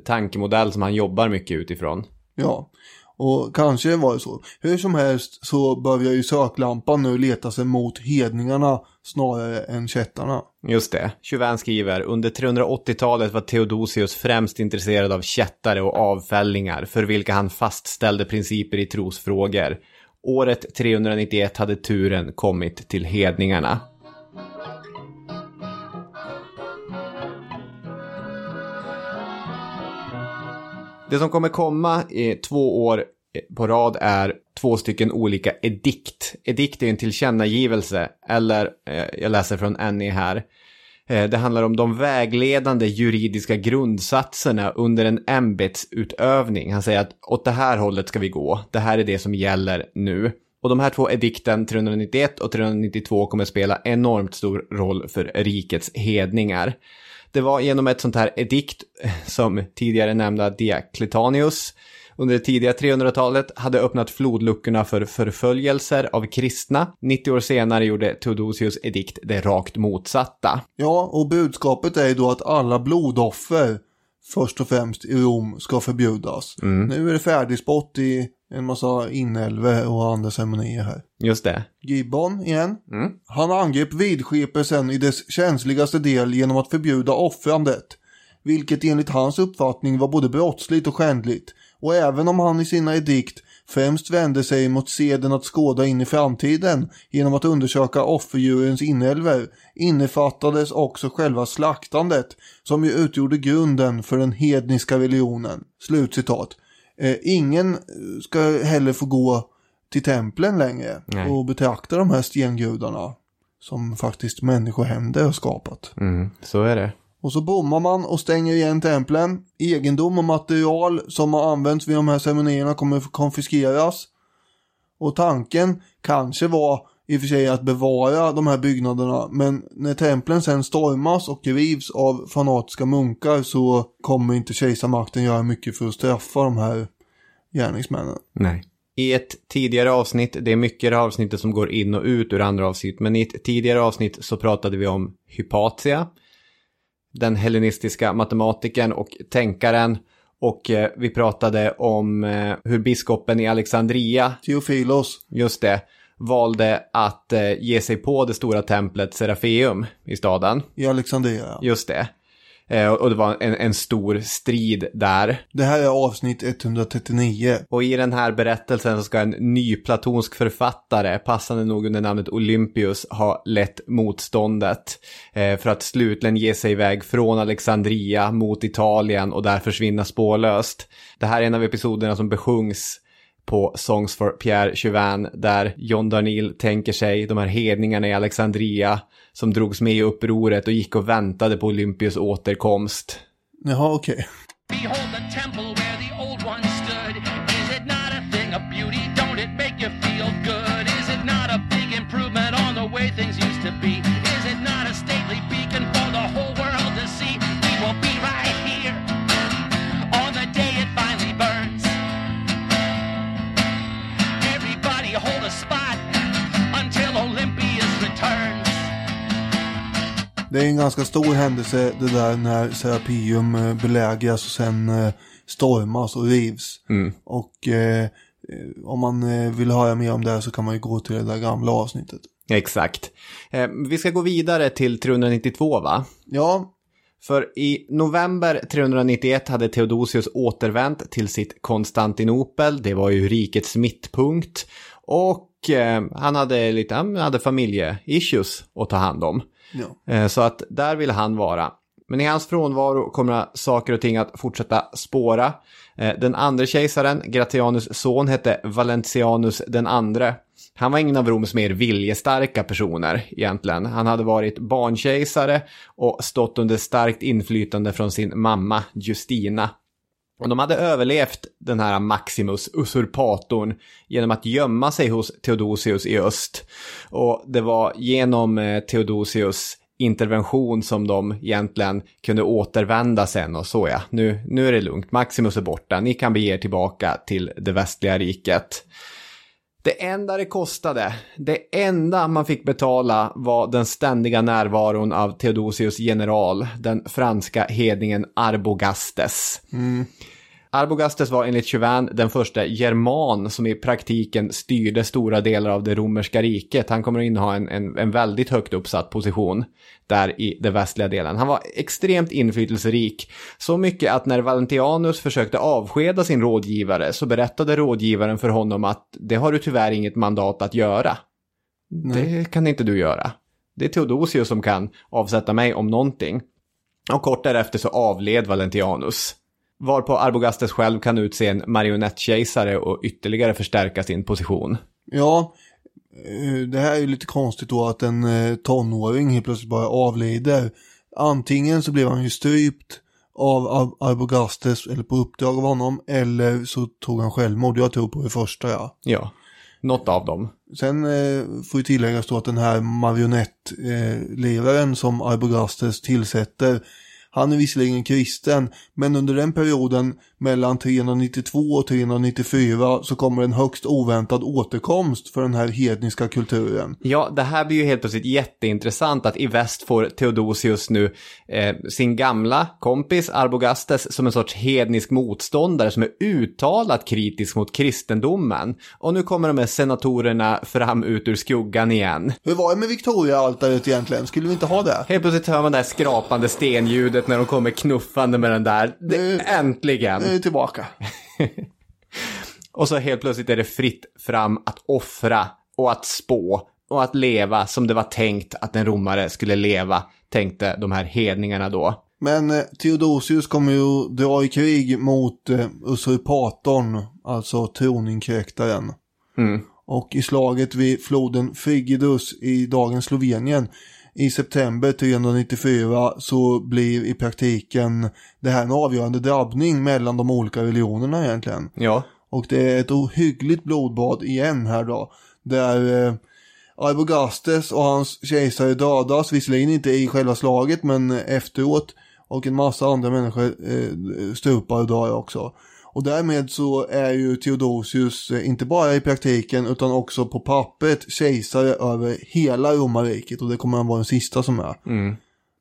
Speaker 1: tankemodell som han jobbar mycket utifrån.
Speaker 2: Ja, och kanske var det så. Hur som helst så börjar ju söklampan nu leta sig mot hedningarna snarare än kättarna.
Speaker 1: Just det. Chauvin skriver, under 380-talet var Theodosius främst intresserad av kättare och avfällingar för vilka han fastställde principer i trosfrågor. Året 391 hade turen kommit till hedningarna. Det som kommer komma i två år eh, på rad är två stycken olika edikt. Edikt är en tillkännagivelse, eller eh, jag läser från Annie här. Eh, det handlar om de vägledande juridiska grundsatserna under en ämbetsutövning. Han säger att åt det här hållet ska vi gå. Det här är det som gäller nu. Och de här två edikten, 391 och 392, kommer spela enormt stor roll för rikets hedningar. Det var genom ett sånt här edikt eh, som tidigare nämnda Diocletianus under det tidiga 300-talet hade öppnat flodluckorna för förföljelser av kristna. 90 år senare gjorde Theodosius edikt det rakt motsatta.
Speaker 2: Ja, och budskapet är ju då att alla blodoffer först och främst i Rom ska förbjudas. Nu är det färdigspott i en massa inälve och andra ceremonier här.
Speaker 1: Just det.
Speaker 2: Gibbon igen. Han angrep vidskepelsen i dess känsligaste del genom att förbjuda offrandet. Vilket enligt hans uppfattning var både brottsligt och skändligt. Och även om han i sina edikt främst vände sig mot seden att skåda in i framtiden genom att undersöka offerdjurens inälvor innefattades också själva slaktandet som ju utgjorde grunden för den hedniska religionen. Slutcitat. Eh, ingen eh, ska heller få gå till templen längre
Speaker 1: Nej.
Speaker 2: och betrakta de här stengudarna som faktiskt människohänder har skapat.
Speaker 1: Mm, så är det.
Speaker 2: Och så bommar man och stänger igen templen. Egendom och material som har använts vid de här ceremonierna kommer konfiskeras. Och tanken kanske var i och för sig att bevara de här byggnaderna. Men när templen sen stormas och rivs av fanatiska munkar så kommer inte kejsarmakten göra mycket för att straffa de här gärningsmännen.
Speaker 1: Nej. I ett tidigare avsnitt, det är mycket i det avsnittet som går in och ut ur andra avsnitt, men i ett tidigare avsnitt så pratade vi om Hypatia, den hellenistiska matematikern och tänkaren, och eh, vi pratade om eh, hur biskopen i Alexandria,
Speaker 2: Theofilos.
Speaker 1: just det, valde att eh, ge sig på det stora templet Serafeum i staden.
Speaker 2: i Alexandria.
Speaker 1: Just det. Eh, och det var en, en stor strid där.
Speaker 2: Det här är avsnitt 139.
Speaker 1: Och i den här berättelsen så ska en nyplatonsk författare, passande nog under namnet Olympius, ha lett motståndet. Eh, för att slutligen ge sig iväg från Alexandria mot Italien och där försvinna spårlöst. Det här är en av episoderna som besjungs på Songs for Pierre Chauvin där John Darnielle tänker sig de här hedningarna i Alexandria som drogs med i upproret och gick och väntade på Olympius återkomst.
Speaker 2: Jaha, okej.
Speaker 3: Behold
Speaker 2: Det är en ganska stor händelse det där när Serapeum eh, belägras och sen eh, stormas och rivs. Och eh, om man eh, vill höra mer om det så kan man ju gå till det där gamla avsnittet.
Speaker 1: Exakt. Eh, vi ska gå vidare till 392 va?
Speaker 2: Ja,
Speaker 1: För i november 391 hade Theodosius återvänt till sitt Konstantinopel. Det var ju rikets mittpunkt. Och eh, han hade lite han hade familjeissues att ta hand om
Speaker 2: ja.
Speaker 1: Eh, så att där vill han vara. Men i hans frånvaro kommer saker och ting att fortsätta spåra. Eh, den andra kejsaren, Gratianus son, hette Valentianus den andre. Han var ingen av Roms mer viljestarka personer egentligen. Han hade varit barnkejsare och stått under starkt inflytande från sin mamma Justina. Och de hade överlevt den här Maximus, usurpatorn, genom att gömma sig hos Theodosius i öst. Och det var genom eh, Theodosius intervention som de egentligen kunde återvända sen och så ja, nu, nu är det lugnt, Maximus är borta, ni kan bege er tillbaka till det västliga riket. Det enda det kostade, det enda man fick betala var den ständiga närvaron av Theodosius general, den franska hedningen Arbogastes. Mm. Arbogastes var enligt Chauvin den första german som i praktiken styrde stora delar av det romerska riket. Han kommer att inneha en, en, en väldigt högt uppsatt position där i den västliga delen. Han var extremt inflytelserik. Så mycket att när Valentianus försökte avskeda sin rådgivare så berättade rådgivaren för honom att det har du tyvärr inget mandat att göra. Det kan inte du göra. Det är Theodosius som kan avsätta mig om någonting. Och kort därefter så avled Valentianus. Varpå Arbogastes själv kan utse en marionettkejsare och ytterligare förstärka sin position.
Speaker 2: Ja, eh, det här är ju lite konstigt då att en eh, tonåring helt plötsligt bara avlider. Antingen så blev han ju strypt av Ar- Arbogastes eller på uppdrag av honom eller så tog han självmord. Jag tror på det första ja.
Speaker 1: Ja, något av dem.
Speaker 2: Sen eh, får ju tilläggas då att den här marionettledaren som Arbogastes tillsätter han är visserligen kristen, men under den perioden mellan 392 och 394 så kommer en högst oväntad återkomst för den här hedniska kulturen.
Speaker 1: Ja, det här blir ju helt plötsligt jätteintressant att i väst får Theodosius nu eh, sin gamla kompis Arbogastes som en sorts hednisk motståndare som är uttalat kritisk mot kristendomen. Och nu kommer de här senatorerna fram ut ur skuggan igen.
Speaker 2: Hur var det med Victoria-altaret egentligen? Skulle vi inte ha det?
Speaker 1: Helt plötsligt hör man det här skrapande stenljudet när de kommer knuffande med den där. Det, äntligen!
Speaker 2: Nu är tillbaka. [LAUGHS]
Speaker 1: Och så helt plötsligt är det fritt fram att offra och att spå och att leva som det var tänkt att en romare skulle leva, tänkte de här hedningarna då.
Speaker 2: Men eh, Theodosius kommer ju dra i krig mot eh, usurpatorn, alltså troninkräktaren. Och i slaget vid floden Frigidus i dagens Slovenien i september 394 så blir i praktiken det här en avgörande drabbning mellan de olika religionerna egentligen.
Speaker 1: Ja.
Speaker 2: Och det är ett ohyggligt blodbad igen här då. Där eh, Arbogastes och hans kejsare dödas, visserligen inte i själva slaget men efteråt. Och en massa andra människor eh, stupar och dör också. Och därmed så är ju Theodosius eh, inte bara i praktiken utan också på pappret kejsare över hela romarriket. Och det kommer han vara den sista som är.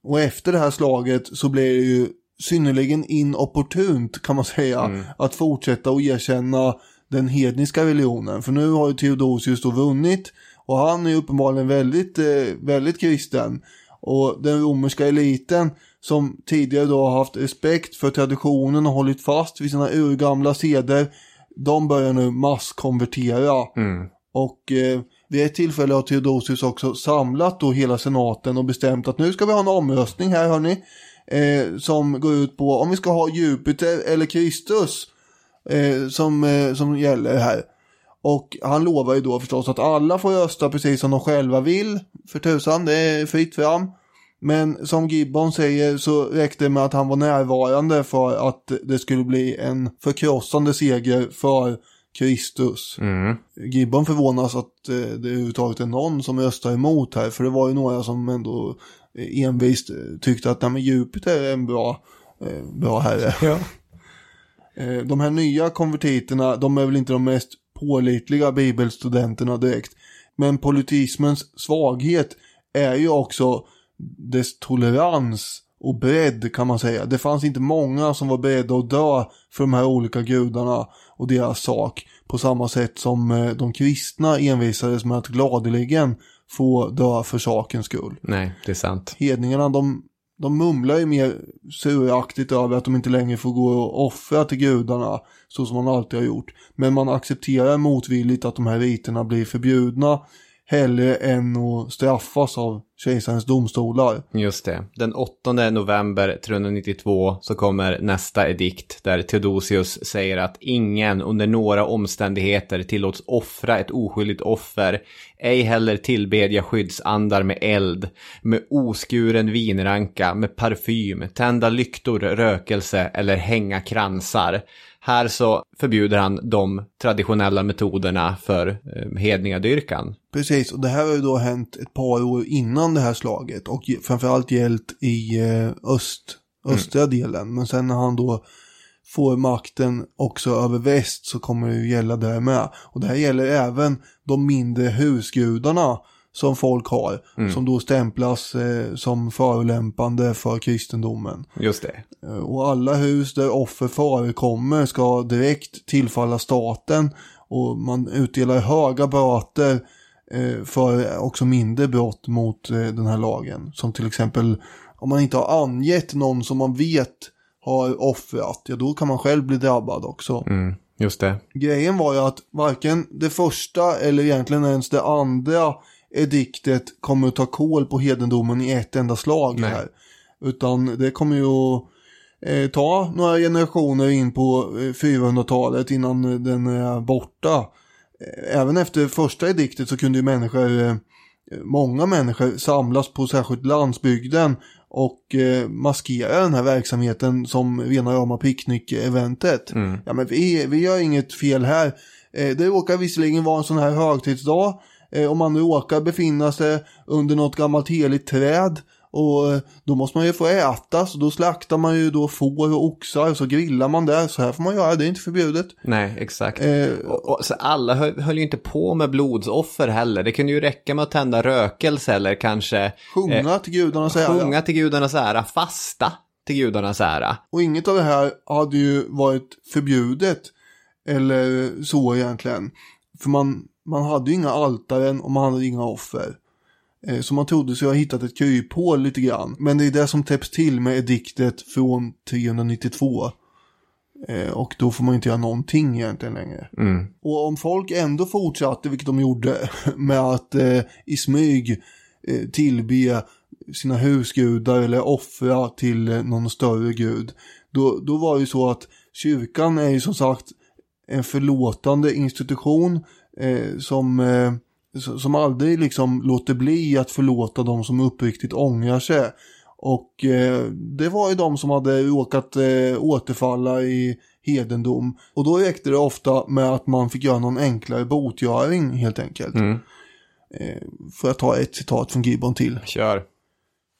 Speaker 2: Och efter det här slaget så blir det ju synnerligen inopportunt kan man säga att fortsätta att erkänna den hedniska religionen. För nu har ju Theodosius då vunnit och han är ju uppenbarligen väldigt, eh, väldigt kristen. Och den romerska eliten som tidigare då har haft respekt för traditionen och hållit fast vid sina urgamla seder, de börjar nu masskonvertera. Och eh, vid ett tillfälle har Theodosius också samlat då hela senaten och bestämt att nu ska vi ha en omröstning här hörni. Eh, som går ut på om vi ska ha Jupiter eller Kristus eh, som, eh, som gäller här. Och han lovar ju då förstås att alla får rösta precis som de själva vill. För tusan, det är fritt fram. Men som Gibbon säger så räckte det med att han var närvarande för att det skulle bli en förkrossande seger för Kristus.
Speaker 1: Mm.
Speaker 2: Gibbon förvånas att eh, det överhuvudtaget är någon som röstar emot här. För det var ju några som ändå eh, envist eh, tyckte att nej, men Jupiter är en bra, eh, bra herre.
Speaker 1: Ja. [LAUGHS]
Speaker 2: Eh, De här nya konvertiterna, de är väl inte de mest pålitliga bibelstudenterna direkt. Men politismens svaghet är ju också dess tolerans och bredd kan man säga. Det fanns inte många som var beredda att dö för de här olika gudarna och deras sak. På samma sätt som eh, de kristna envisades med att gladeligen få dö för sakens skull.
Speaker 1: Nej, det är sant.
Speaker 2: Hedningarna de, de mumlar ju mer suraktigt över att de inte längre får gå och offra till gudarna så som man alltid har gjort. Men man accepterar motvilligt att de här riterna blir förbjudna hellre än att straffas av kejsarens domstolar.
Speaker 1: Just det. Den 8 november 392 så kommer nästa edikt där Theodosius säger att ingen under några omständigheter tillåts offra ett oskyldigt offer, ej heller tillbedja skyddsandar med eld, med oskuren vinranka, med parfym, tända lyktor, rökelse eller hänga kransar. Här så förbjuder han de traditionella metoderna för eh, hedningadyrkan.
Speaker 2: Precis, och det här har ju då hänt ett par år innan det här slaget och framförallt gällt i eh, öst, östra delen. Men sen när han då får makten också över väst så kommer det ju gälla där med. Och det här gäller även de mindre husgudarna som folk har. Som då stämplas eh, som förolämpande för kristendomen.
Speaker 1: Just det.
Speaker 2: Eh, Och alla hus där offer förekommer ska direkt tillfalla staten och man utdelar höga böter eh, för också mindre brott mot eh, den här lagen. Som till exempel om man inte har angett någon som man vet har offrat, ja då kan man själv bli drabbad också.
Speaker 1: Mm, just det.
Speaker 2: Grejen var ju att varken det första eller egentligen ens det andra ediktet kommer att ta koll på hedendomen i ett enda slag
Speaker 1: Nej.
Speaker 2: här. Utan det kommer ju att eh, ta några generationer in på eh, 400-talet innan eh, den är borta. Eh, Även efter första ediktet så kunde ju människor, eh, många människor samlas på särskilt landsbygden och eh, maskera den här verksamheten som rena rama picknick-eventet. Ja men vi, vi gör inget fel här. Eh, det råkar visserligen vara en sån här högtidsdag. Eh, om man råkar befinna sig under något gammalt heligt träd. Och eh, då måste man ju få äta, så då slaktar man ju då får och oxar, så grillar man där. Så här får man göra, det är inte förbjudet.
Speaker 1: Nej, exakt.
Speaker 2: Eh,
Speaker 1: Och, och, så alla höll, höll ju inte på med blodsoffer heller. Det kunde ju räcka med att tända rökelse eller kanske
Speaker 2: sjunga till gudarnas ära.
Speaker 1: sjunga till gudarnas ära, fasta till gudarnas ära.
Speaker 2: Och inget av det här hade ju varit förbjudet. Eller så egentligen. För man, man hade ju inga altaren och man hade inga offer. Eh, Så man trodde sig ha hittat ett kryphål lite grann. Men det är det som täpps till med ediktet från 392. Eh, Och då får man inte göra någonting egentligen längre. Och om folk ändå fortsatte, vilket de gjorde, [LAUGHS] med att eh, i smyg eh, tillbe sina husgudar eller offra till eh, någon större gud. Då, då var det ju så att kyrkan är ju som sagt en förlåtande institution eh, som, eh, som aldrig liksom låter bli att förlåta de som uppriktigt ångrar sig. Och eh, det var ju de som hade råkat eh, återfalla i hedendom. Och då räckte det ofta med att man fick göra någon enklare botgöring helt enkelt. Eh, för att ta ett citat från Gibbon till.
Speaker 1: Kör.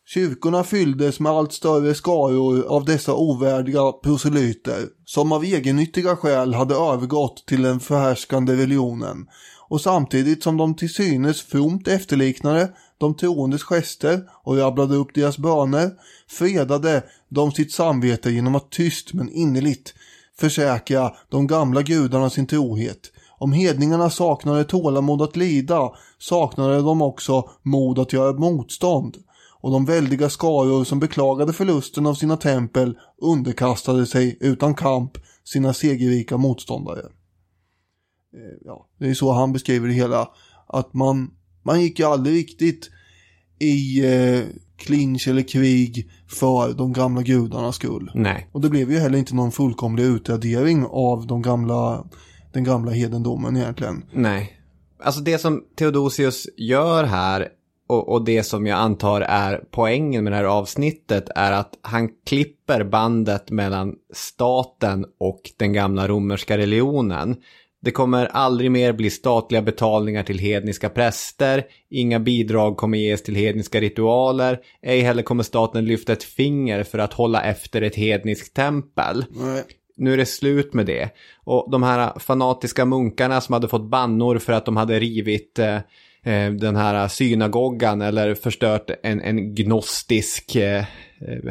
Speaker 2: Kyrkorna fylldes med allt större skaror av dessa ovärdiga proselyter, som av egennyttiga skäl hade övergått till den förhärskande religionen, och samtidigt som de till synes fromt efterliknade de troendes gester och rabblade upp deras böner, fredade de sitt samvete genom att tyst men innerligt försäkra de gamla gudarna sin trohet. Om hedningarna saknade tålamod att lida, saknade de också mod att göra motstånd och de väldiga skaror som beklagade förlusten av sina tempel underkastade sig utan kamp sina segerrika motståndare. Eh, Ja, det är så han beskriver det hela. Att man, man gick ju aldrig riktigt i eh, clinch eller krig för de gamla gudarnas skull.
Speaker 1: Nej.
Speaker 2: Och det blev ju heller inte någon fullkomlig utradering av de gamla, den gamla hedendomen egentligen.
Speaker 1: Nej. Alltså det som Theodosius gör här och, och det som jag antar är poängen med det här avsnittet är att han klipper bandet mellan staten och den gamla romerska religionen. Det kommer aldrig mer bli statliga betalningar till hedniska präster, inga bidrag kommer ges till hedniska ritualer, ej heller kommer staten lyfta ett finger för att hålla efter ett hedniskt tempel.
Speaker 2: Nej.
Speaker 1: Nu är det slut med det. Och de här fanatiska munkarna som hade fått bannor för att de hade rivit eh, Eh, den här synagogan eller förstört en, en gnostisk eh,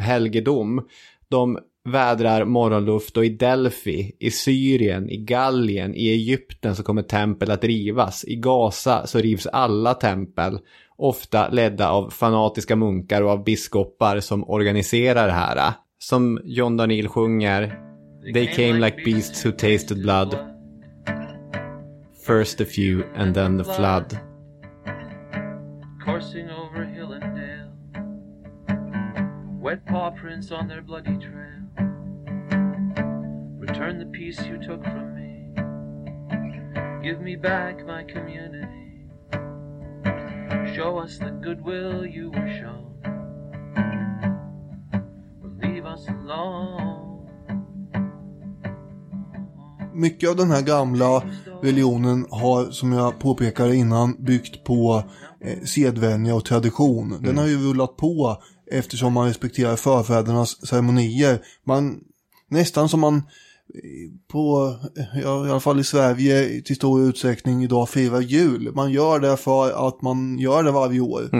Speaker 1: helgedom. De vädrar morgonluft och i Delphi, i Syrien, i Gallien, i Egypten så kommer tempel att rivas. I Gaza så rivs alla tempel. Ofta ledda av fanatiska munkar och av biskopar som organiserar det här. Som John Daniel sjunger They came like beasts who tasted blood. First a few and then the flood
Speaker 3: coursing over hill and dale. Wet paw prints on their bloody trail. Return the peace you took from me. Give me back my community. Show us the goodwill you were shown. Or leave us alone.
Speaker 2: Mycket av den här gamla religionen har, som jag påpekade innan, byggt på eh, sedvänja och tradition. Den har ju rullat på eftersom man respekterar förfädernas ceremonier. Man, nästan som man eh, på, ja, i alla fall i Sverige till stor utsträckning idag firar jul. Man gör det för att man gör det varje år.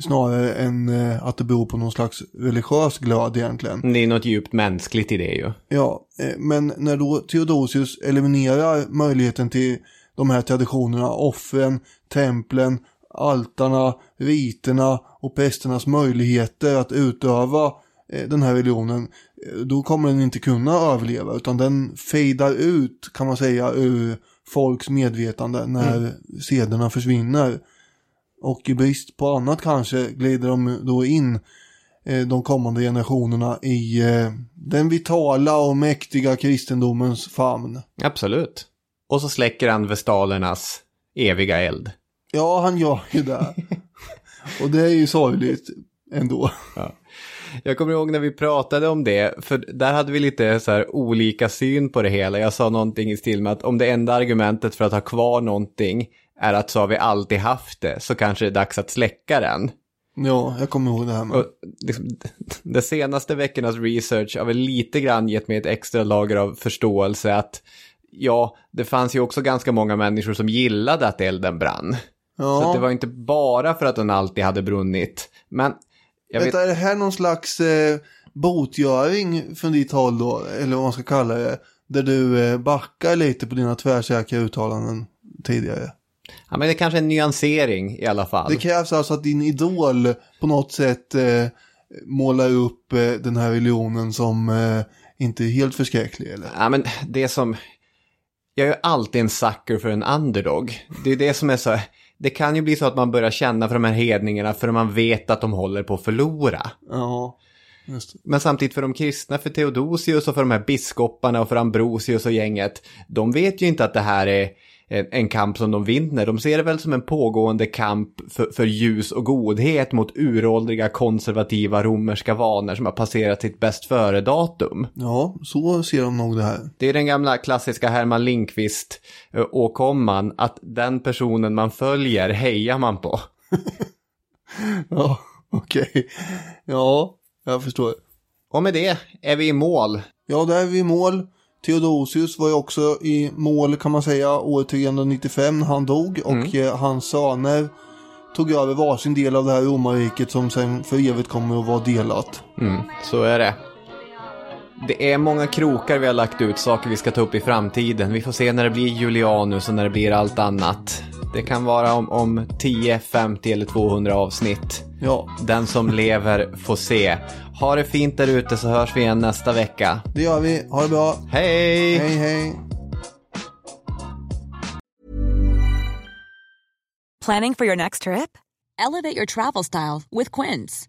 Speaker 2: Snarare än eh, att det beror på någon slags religiös glöd egentligen.
Speaker 1: Det är något djupt mänskligt i det ju.
Speaker 2: Ja, eh, men när då Theodosius eliminerar möjligheten till de här traditionerna, offren, templen, altarna, riterna och prästernas möjligheter att utöva eh, den här religionen, eh, då kommer den inte kunna överleva utan den fejdar ut kan man säga ur folks medvetande när sederna försvinner. Och i brist på annat kanske glider de då in eh, de kommande generationerna i den vitala och mäktiga kristendomens famn.
Speaker 1: Absolut. Och så släcker han vestalernas eviga eld.
Speaker 2: Ja, han gör ju det. [LAUGHS] och det är ju sorgligt ändå.
Speaker 1: Jag kommer ihåg när vi pratade om det, för där hade vi lite så här olika syn på det hela. Jag sa någonting i stil med att om det enda argumentet för att ha kvar någonting är att så har vi alltid haft det, så kanske det är dags att släcka den.
Speaker 2: Ja, jag kommer ihåg det här med.
Speaker 1: Och liksom, [LAUGHS] de senaste veckornas research har väl lite grann gett mig ett extra lager av förståelse att ja, det fanns ju också ganska många människor som gillade att elden brann.
Speaker 2: Ja.
Speaker 1: Så det var inte bara för att den alltid hade brunnit. Men jag vet,
Speaker 2: Vänta, är det här någon slags eh, botgöring från ditt håll då? Eller vad man ska kalla det. Där du eh, backar lite på dina tvärsäkra uttalanden tidigare.
Speaker 1: ja, men det är kanske är en nyansering i alla fall.
Speaker 2: Det krävs alltså att din idol på något sätt eh, målar upp eh, den här religionen som eh, inte är helt förskräcklig eller?
Speaker 1: Ja, men det som... Jag är ju alltid en sucker för en underdog. Det är det som är så... Det kan ju bli så att man börjar känna för de här hedningarna för man vet att de håller på att förlora.
Speaker 2: Ja.
Speaker 1: Men samtidigt för de kristna, för Theodosius och för de här biskoparna och för Ambrosius och gänget, de vet ju inte att det här är en, en kamp som de vinner. De ser det väl som en pågående kamp för, för ljus och godhet mot uråldriga konservativa romerska vanor som har passerat sitt bäst före-datum.
Speaker 2: Ja, så ser de nog det här.
Speaker 1: Det är den gamla klassiska Herman Lindqvist eh, åkomman att den personen man följer hejar man på. [LAUGHS]
Speaker 2: Ja, okej. Ja, jag förstår.
Speaker 1: Och med det är vi i mål.
Speaker 2: Ja, där är vi i mål. Theodosius var ju också i mål kan man säga år 395 när han dog och eh, hans söner tog över varsin del av det här romarriket som sen för evigt kommer att vara delat.
Speaker 1: Mm, så är det. Det är många krokar vi har lagt ut, saker vi ska ta upp i framtiden. Vi får se när det blir Julianus och när det blir allt annat. Det kan vara om, om 10, 50 eller 200 avsnitt.
Speaker 2: Ja,
Speaker 1: Den som lever får se. Ha det fint där ute så hörs vi igen nästa vecka.
Speaker 2: det gör vi. Ha det bra.
Speaker 1: Hej!
Speaker 2: Hej, hej.
Speaker 4: Planning for your next trip? Elevate your travel style with Quince.